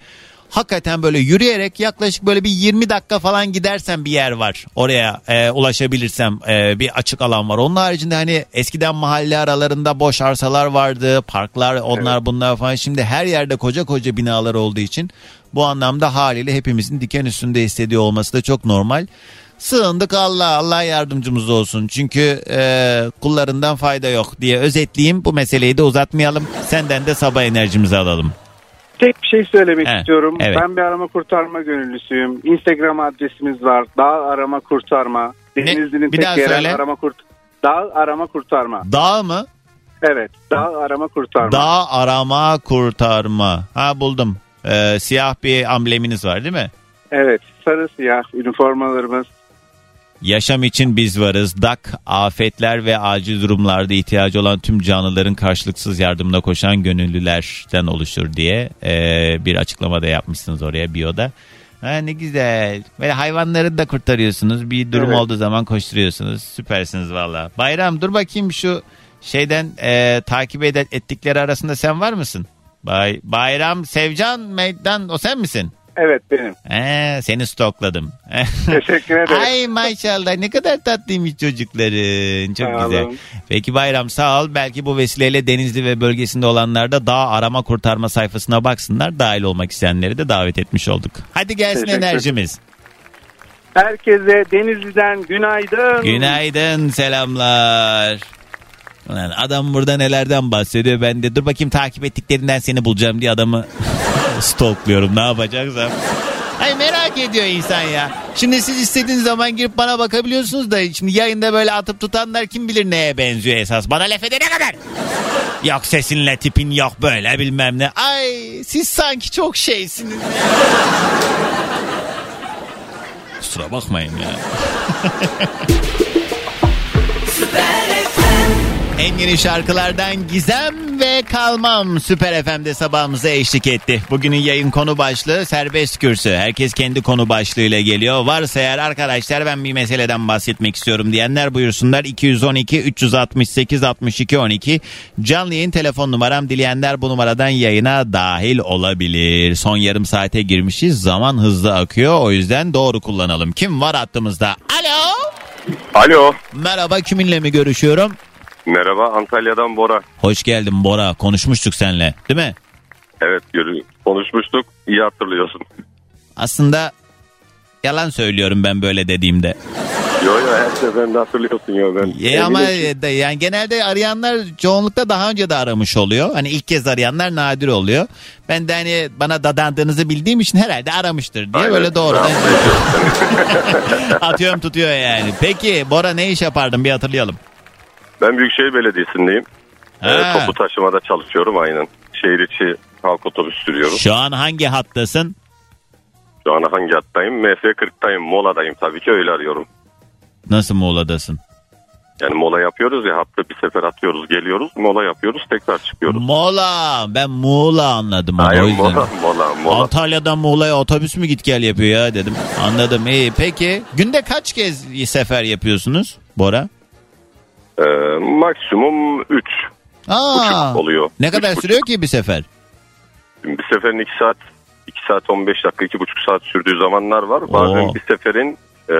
hakikaten böyle yürüyerek yaklaşık böyle bir 20 dakika falan gidersem bir yer var. Oraya e, ulaşabilirsem e, bir açık alan var. Onun haricinde hani eskiden mahalle aralarında boş arsalar vardı. Parklar onlar bunlar falan. Şimdi her yerde koca koca binalar olduğu için bu anlamda haliyle hepimizin diken üstünde hissediyor olması da çok normal. Sığındık Allah Allah yardımcımız olsun. Çünkü e, kullarından fayda yok diye özetleyeyim. Bu meseleyi de uzatmayalım. Senden de sabah enerjimizi alalım. Tek bir şey söylemek He, istiyorum. evet. Ben bir arama kurtarma gönüllüsüyüm. Instagram adresimiz var. Dağ arama kurtarma. Denizli'nin Bir tek daha yerel söyle. arama kurt Dağ arama kurtarma. Dağ mı? Evet. Dağ arama kurtarma. Dağ arama kurtarma. Ha buldum. Ee, siyah bir ambleminiz var değil mi? Evet. Sarı siyah üniformalarımız. Yaşam için biz varız. DAK, afetler ve acil durumlarda ihtiyacı olan tüm canlıların karşılıksız yardımına koşan gönüllülerden oluşur diye ee, bir açıklama da yapmışsınız oraya biyoda. Ha, ne güzel. Böyle hayvanları da kurtarıyorsunuz. Bir durum Evet. olduğu zaman koşturuyorsunuz. Süpersiniz valla. Bayram dur bakayım şu şeyden ee, takip ed- ettikleri arasında sen var mısın? Bay Bayram Sevcan Meydan o sen misin? Evet benim. Ee, seni stokladım. Teşekkür ederim. Ay maşallah ne kadar tatlıymış çocukların. Çok Sağ güzel. olun. Peki Bayram sağ ol. Belki bu vesileyle Denizli ve bölgesinde olanlar da dağ arama kurtarma sayfasına baksınlar. Dahil olmak isteyenleri de davet etmiş olduk. Hadi gelsin Teşekkür enerjimiz. Herkese Denizli'den günaydın. Günaydın selamlar. Ulan adam burada nelerden bahsediyor. Ben de dur bakayım takip ettiklerinden seni bulacağım diye adamı stalkluyorum. Ne yapacaksam. Ay merak ediyor insan ya. Şimdi siz istediğiniz zaman girip bana bakabiliyorsunuz da şimdi yayında böyle atıp tutanlar kim bilir neye benziyor esas. Bana laf edene kadar. Yok sesinle tipin yok böyle bilmem ne. Ay siz sanki çok şeysiniz. Kusura bakmayın ya. En yeni şarkılardan Gizem ve Kalmam Süper FM'de sabahımıza eşlik etti. Bugünün yayın konu başlığı serbest kürsü. Herkes kendi konu başlığıyla geliyor. Varsa eğer arkadaşlar ben bir meseleden bahsetmek istiyorum diyenler buyursunlar. 212 368 62 12 canlı yayın telefon numaram dileyenler bu numaradan yayına dahil olabilir. Son yarım saate girmişiz. Zaman hızlı akıyor. O yüzden doğru kullanalım. Kim var hattımızda? Alo. Alo. Merhaba kiminle mi görüşüyorum? Merhaba Antalya'dan Bora. Hoş geldin Bora. Konuşmuştuk seninle değil mi? Evet konuşmuştuk. İyi hatırlıyorsun. Aslında yalan söylüyorum ben böyle dediğimde. Yo yo her seferinde hatırlıyorsun yo ben. E ama de- yani genelde arayanlar çoğunlukla daha önce de aramış oluyor. Hani ilk kez arayanlar nadir oluyor. Ben de hani bana dadandığınızı bildiğim için herhalde aramıştır diye Aynen. böyle doğrudan atıyorum tutuyor yani. Peki Bora ne iş yapardın bir hatırlayalım. Ben Büyükşehir Belediyesi'ndeyim. Ha. Ee, toplu taşımada çalışıyorum aynen. Şehir içi halk otobüs sürüyorum. Şu an hangi hattasın? Şu an hangi hattayım? MF40'tayım, moladayım tabii ki öyle arıyorum. Nasıl Muğla'dasın? Yani mola yapıyoruz ya hafta bir sefer atıyoruz geliyoruz mola yapıyoruz tekrar çıkıyoruz. Mola. Ben Muğla anladım. onu, Hayır o yüzden. mola mola mola. Antalya'dan Muğla'ya otobüs mü git gel yapıyor ya dedim. Anladım. İyi. Peki günde kaç kez sefer yapıyorsunuz Bora? Ee, maksimum 3 Aa, oluyor. ne kadar Üç sürüyor ki bir sefer? buçuk. Bir seferin 2 saat 2 saat 15 dakika 2,5 saat sürdüğü zamanlar var. Bazen Oo. bir seferin e,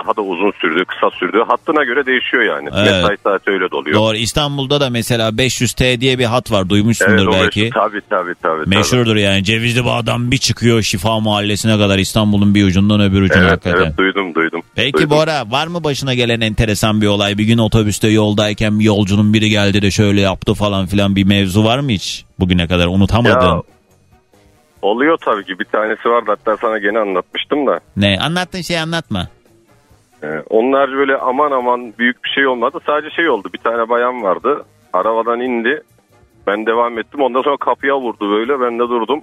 daha da uzun sürdüğü, kısa sürdüğü hattına göre değişiyor yani. Evet. Mesai saati öyle de oluyor. Doğru. İstanbul'da da mesela 500T diye bir hat var. Duymuşsundur o belki. Tabii tabii tabii. tabii. Meşhurdur yani. Cevizli Bağ'dan bir çıkıyor Şifa Mahallesi'ne kadar İstanbul'un bir ucundan öbür ucuna Evet, hakikaten. evet duydum duydum. Peki duydum. Bora var mı başına gelen enteresan bir olay? Bir gün otobüste yoldayken yolcunun biri geldi de şöyle yaptı falan filan bir mevzu var mı hiç? Bugüne kadar unutamadığın. Ya, oluyor tabii ki bir tanesi vardı hatta sana gene anlatmıştım da. Ne? Anlattığın şeyi anlatma. Ee, onlar böyle aman aman büyük bir şey olmadı. Sadece şey oldu bir tane bayan vardı. Arabadan indi. Ben devam ettim. Ondan sonra kapıya vurdu böyle. Ben de durdum.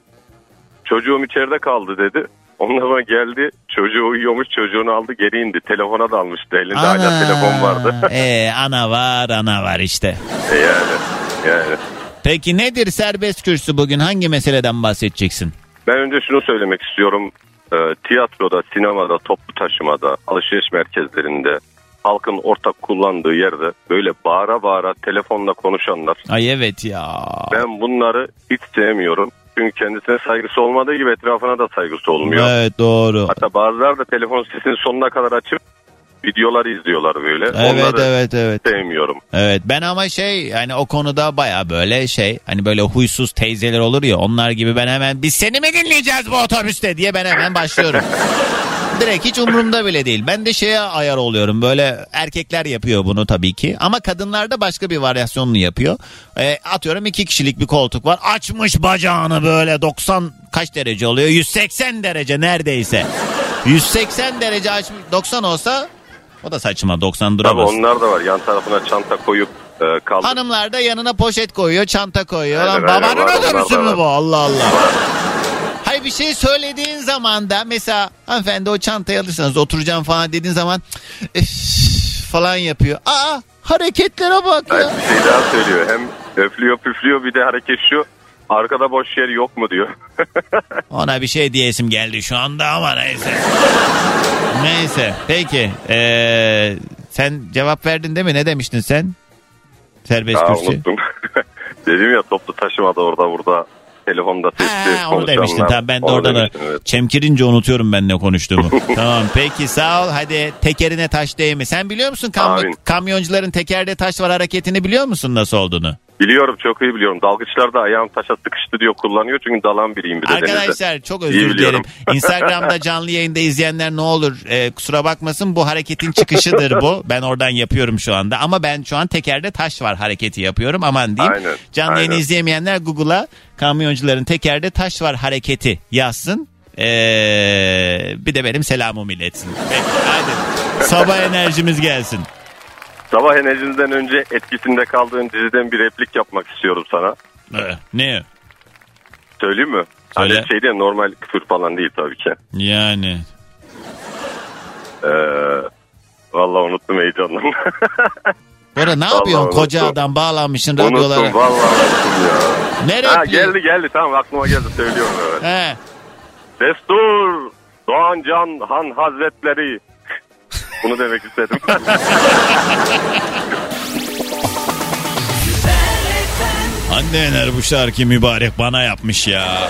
Çocuğum içeride kaldı dedi. Ondan sonra geldi. Çocuğu uyuyormuş. Çocuğunu aldı geri indi. Telefona dalmıştı. Elinde hala telefon vardı. Ee, ana var ana var işte. E yani. Yani. Peki nedir serbest kürsü bugün? Hangi meseleden bahsedeceksin? Ben önce şunu söylemek istiyorum. Ee, tiyatroda, sinemada, toplu taşımada, alışveriş merkezlerinde, halkın ortak kullandığı yerde böyle bağıra bağıra telefonla konuşanlar. Ay evet ya. Ben bunları hiç sevmiyorum. Çünkü kendisine saygısı olmadığı gibi etrafına da saygısı olmuyor. Evet doğru. Hatta bazıları da telefon sesini sonuna kadar açıp videolar izliyorlar böyle. Evet Onları evet evet. sevmiyorum. Evet ben ama şey yani o konuda baya böyle şey hani böyle huysuz teyzeler olur ya onlar gibi ben hemen biz seni mi dinleyeceğiz bu otobüste diye ben hemen başlıyorum. Direkt hiç umurumda bile değil. Ben de şeye ayar oluyorum. Böyle erkekler yapıyor bunu tabii ki. Ama kadınlar da başka bir varyasyonunu yapıyor. E, atıyorum iki kişilik bir koltuk var. Açmış bacağını böyle 90 kaç derece oluyor? 180 derece neredeyse. 180 derece açmış. 90 olsa o da saçma 90 Tabii duramaz. onlar da var. Yan tarafına çanta koyup e, kaldır. Hanımlar da yanına poşet koyuyor, çanta koyuyor. Lan aynen, babanın var, otobüsü mü var. bu? Allah Allah. Hayır bir şey söylediğin zaman da mesela hanımefendi o çantayı alırsanız oturacağım falan dediğin zaman "Üf" falan yapıyor. Aa hareketlere bak ya. bir şey daha söylüyor. Hem öflüyor püflüyor bir de hareket şu. Arkada boş yer yok mu diyor. Ona bir şey diyesim geldi şu anda ama neyse. neyse peki ee, sen cevap verdin değil mi? Ne demiştin sen? Serbest Aa, kürsü. unuttum. Dedim ya toplu taşımada orada burada telefonda sesli onu demiştin tamam ben de Onu orada da demiştim, evet. çemkirince unutuyorum ben ne konuştuğumu. tamam peki sağ ol hadi tekerine taş değme. Sen biliyor musun kam- Amin. kamyoncuların tekerde taş var hareketini biliyor musun nasıl olduğunu? Biliyorum çok iyi biliyorum. Dalgıçlar da ayağım taşa sıkıştı diyor kullanıyor. Çünkü dalan biriyim bir de denizde. Arkadaşlar çok İyi özür dilerim. Instagram'da canlı yayında izleyenler ne olur e, kusura bakmasın bu hareketin çıkışıdır bu. Ben oradan yapıyorum şu anda ama ben şu an tekerde taş var hareketi yapıyorum aman diyeyim. Aynen, Canlı yayını aynen. izleyemeyenler Google'a kamyoncuların tekerde taş var hareketi yazsın. Ee, bir de benim selamımı iletsin. Peki, hadi. Sabah enerjimiz gelsin. Sabah enerjinizden önce etkisinde kaldığın diziden bir replik yapmak istiyorum sana. Ee, ne? Söyleyeyim mi? Söyle. Hani şey değil normal küfür falan değil tabii ki. Yani Ee, vallahi unuttum heyecandan. Bora ne Vallahi yapıyorsun koca unuttum. adam bağlanmışsın radyolara. unuttum vallahi unuttum ya. Ne Ha, repliği? geldi geldi tamam aklıma geldi söylüyorum evet. He. Destur Doğan Can Han Hazretleri. Bunu demek istedim. Anne Ener bu şarkı mübarek bana yapmış ya.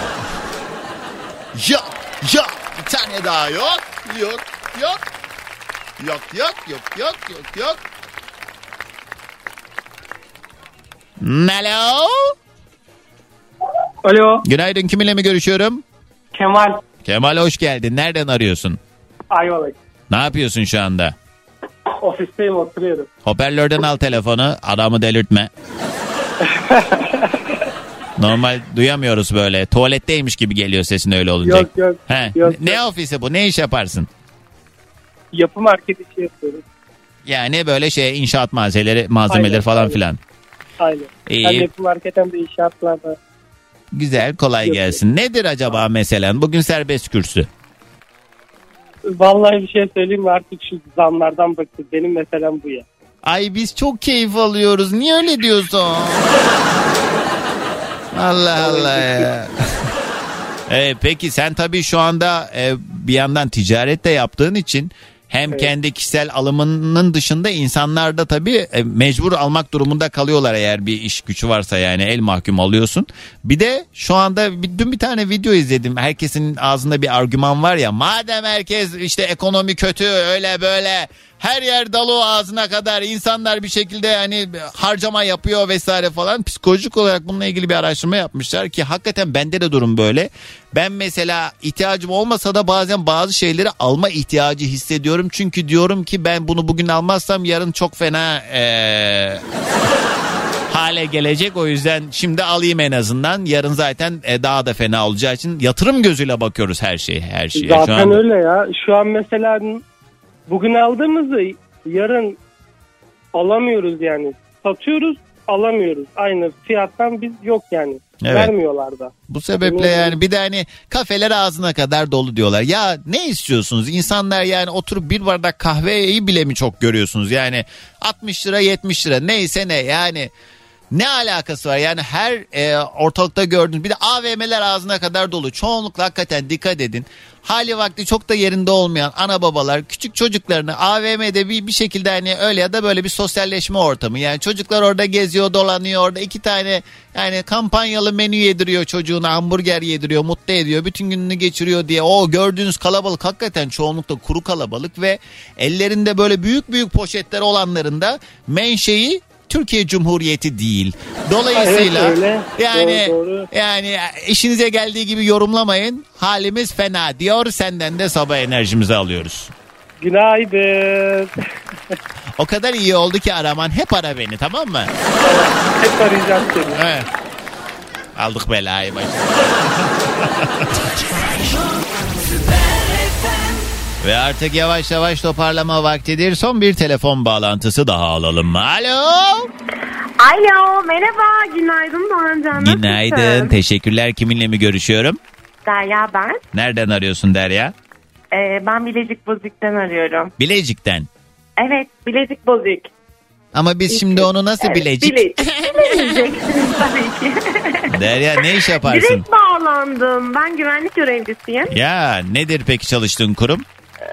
Yok yok bir tane daha yok yok yok. Yok yok yok yok yok yok. Alo. Alo Günaydın kiminle mi görüşüyorum? Kemal Kemal hoş geldin. Nereden arıyorsun? Ayvalık. Ne yapıyorsun şu anda? Ofisteyim oturuyorum. Hoparlörden al telefonu. Adamı delirtme. Normal duyamıyoruz böyle. Tuvaletteymiş gibi geliyor sesin öyle olunca. Yok yok. He. Yok, ne yok. ofisi bu? Ne iş yaparsın? Yapı market işi yapıyorum. Yani böyle şey inşaat malzemeleri, malzemeleri Aynen, falan aynen. filan. Aynen. İyi. Hem yapı market hem de inşaatlarda. Güzel, kolay gelsin. Nedir acaba meselen? Bugün serbest kürsü. Vallahi bir şey söyleyeyim mi artık şu zamlardan bıktık. Benim meselem bu ya. Ay biz çok keyif alıyoruz. Niye öyle diyorsun? Allah Allah ya. Evet, peki sen tabii şu anda e, bir yandan ticaret de yaptığın için hem kendi kişisel alımının dışında insanlar da tabii e, mecbur almak durumunda kalıyorlar eğer bir iş gücü varsa yani el mahkum alıyorsun. Bir de şu anda bir, dün bir tane video izledim. Herkesin ağzında bir argüman var ya madem herkes işte ekonomi kötü öyle böyle her yer dolu ağzına kadar insanlar bir şekilde hani harcama yapıyor vesaire falan psikolojik olarak bununla ilgili bir araştırma yapmışlar ki hakikaten bende de durum böyle. Ben mesela ihtiyacım olmasa da bazen bazı şeyleri alma ihtiyacı hissediyorum. Çünkü diyorum ki ben bunu bugün almazsam yarın çok fena eee, hale gelecek. O yüzden şimdi alayım en azından. Yarın zaten daha da fena olacağı için yatırım gözüyle bakıyoruz her şeye. Her şeye. Şu Zaten anda- öyle ya. Şu an mesela bugün aldığımızı yarın alamıyoruz yani. Satıyoruz alamıyoruz. Aynı fiyattan biz yok yani. Evet. Vermiyorlar da. Bu sebeple yani bir de hani kafeler ağzına kadar dolu diyorlar. Ya ne istiyorsunuz? İnsanlar yani oturup bir bardak kahveyi bile mi çok görüyorsunuz? Yani 60 lira 70 lira neyse ne yani ne alakası var? Yani her e, ortalıkta gördüğünüz bir de AVM'ler ağzına kadar dolu. Çoğunlukla hakikaten dikkat edin. Hali vakti çok da yerinde olmayan ana babalar küçük çocuklarını AVM'de bir, bir şekilde hani öyle ya da böyle bir sosyalleşme ortamı. Yani çocuklar orada geziyor dolanıyor orada iki tane yani kampanyalı menü yediriyor çocuğuna hamburger yediriyor mutlu ediyor bütün gününü geçiriyor diye. O gördüğünüz kalabalık hakikaten çoğunlukla kuru kalabalık ve ellerinde böyle büyük büyük poşetler olanların da menşei Türkiye Cumhuriyeti değil. Dolayısıyla Evet, öyle. yani Doğru, doğru. yani işinize geldiği gibi yorumlamayın. Halimiz fena diyor. Senden de sabah enerjimizi alıyoruz. Günaydın. O kadar iyi oldu ki araman. Hep ara beni tamam mı? Hep arayacağım seni. Evet. Aldık belayı başına. Ve artık yavaş yavaş toparlama vaktidir. Son bir telefon bağlantısı daha alalım. Alo. Alo merhaba günaydın Doğan Can. Günaydın. Nasılsın? Teşekkürler. Kiminle mi görüşüyorum? Derya ben. Nereden arıyorsun Derya? Ee, ben Bilecik Bozük'ten arıyorum. Bilecik'ten. Evet Bilecik Bozük. Ama biz şimdi onu nasıl Evet, Bilecik? Bilecik. Bilemeyeceksiniz tabii ki. Derya ne iş yaparsın? Direkt bağlandım. Ben güvenlik görevlisiyim. Ya nedir peki çalıştığın kurum?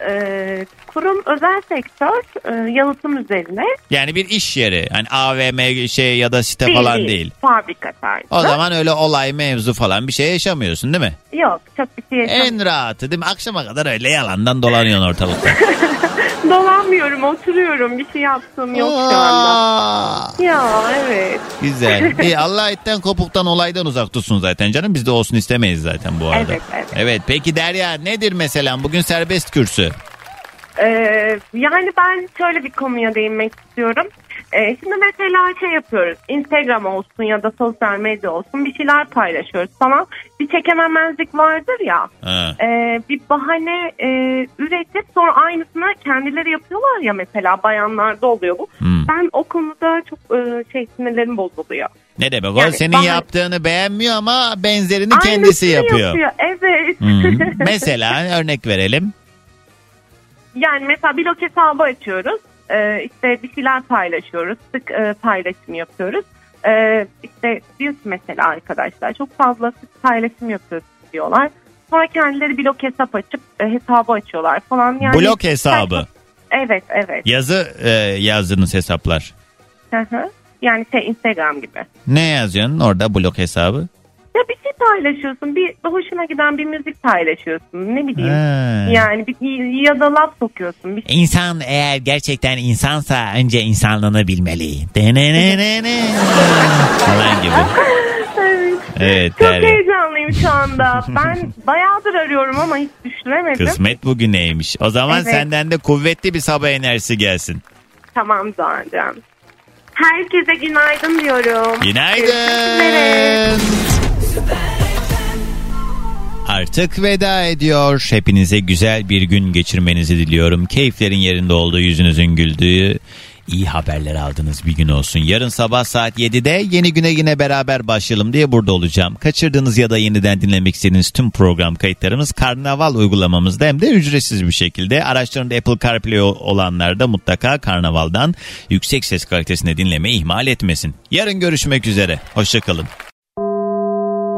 Ee, kurum özel sektör e, yalıtım üzerine. Yani bir iş yeri. Hani AVM şey ya da site falan değil. Fabrika tarzı. O zaman öyle olay mevzu falan bir şey yaşamıyorsun değil mi? Yok çok bir şey yaşamıyorum. En rahatı değil mi? Akşama kadar öyle yalandan dolanıyorsun ortalıkta. Dolanmıyorum oturuyorum bir şey yaptığım yok şu anda. Ya evet. Güzel. İyi Allah etten kopuktan olaydan uzak tutsun zaten canım. Biz de olsun istemeyiz zaten bu arada. Evet, evet. Evet peki Derya nedir mesela bugün serbest kürsü? Ee, yani ben şöyle bir konuya değinmek istiyorum. Ee, şimdi mesela şey yapıyoruz. Instagram olsun ya da sosyal medya olsun bir şeyler paylaşıyoruz falan. Bir çekememezlik vardır ya. Ee, bir bahane e, üretip sonra aynısını kendileri yapıyorlar ya mesela bayanlarda oluyor bu. Hmm. Ben o konuda çok e, şey sinirlerim bozuluyor. Ne demek o? Yani Senin bahane- yaptığını beğenmiyor ama benzerini kendisi Aynısını yapıyor. Evet. Hı. mesela örnek verelim. Yani mesela blog hesabı açıyoruz. Ee, işte bir şeyler paylaşıyoruz. Sık e, paylaşım yapıyoruz. Ee, işte diyor ki mesela arkadaşlar çok fazla sık paylaşım yapıyoruz diyorlar. Sonra kendileri blog hesap açıp e, hesabı açıyorlar falan. Yani Blok hesabı. Evet evet. Yazı e, yazdığınız hesaplar. Hı hı. yani şey Instagram gibi. Ne yazıyorsun orada blok hesabı? Ya bir şey paylaşıyorsun. Bir hoşuna giden bir müzik paylaşıyorsun. Ne bileyim. Ha. Yani bir, ya da laf sokuyorsun. Bir İnsan eğer gerçekten insansa önce insanlığını bilmeli. Denenenene. Falan gibi. Evet. Evet Çok Derya. heyecanlıyım şu anda. Ben bayağıdır arıyorum ama hiç düşüremedim. Kısmet bugün neymiş. O zaman Evet. senden de kuvvetli bir sabah enerjisi gelsin. Tamam Doğancan. Herkese günaydın diyorum. Görüşmek üzere. Artık veda ediyor. Hepinize güzel bir gün geçirmenizi diliyorum. Keyiflerin yerinde olduğu, yüzünüzün güldüğü, iyi haberler aldınız bir gün olsun. Yarın sabah saat 7'de yeni güne yine beraber başlayalım diye burada olacağım. Kaçırdığınız ya da yeniden dinlemek istediğiniz tüm program kayıtlarımız Karnaval uygulamamızda hem de ücretsiz bir şekilde. Araçlarında Apple CarPlay olanlar da mutlaka Karnaval'dan yüksek ses kalitesinde dinlemeyi ihmal etmesin. Yarın görüşmek üzere. Hoşçakalın.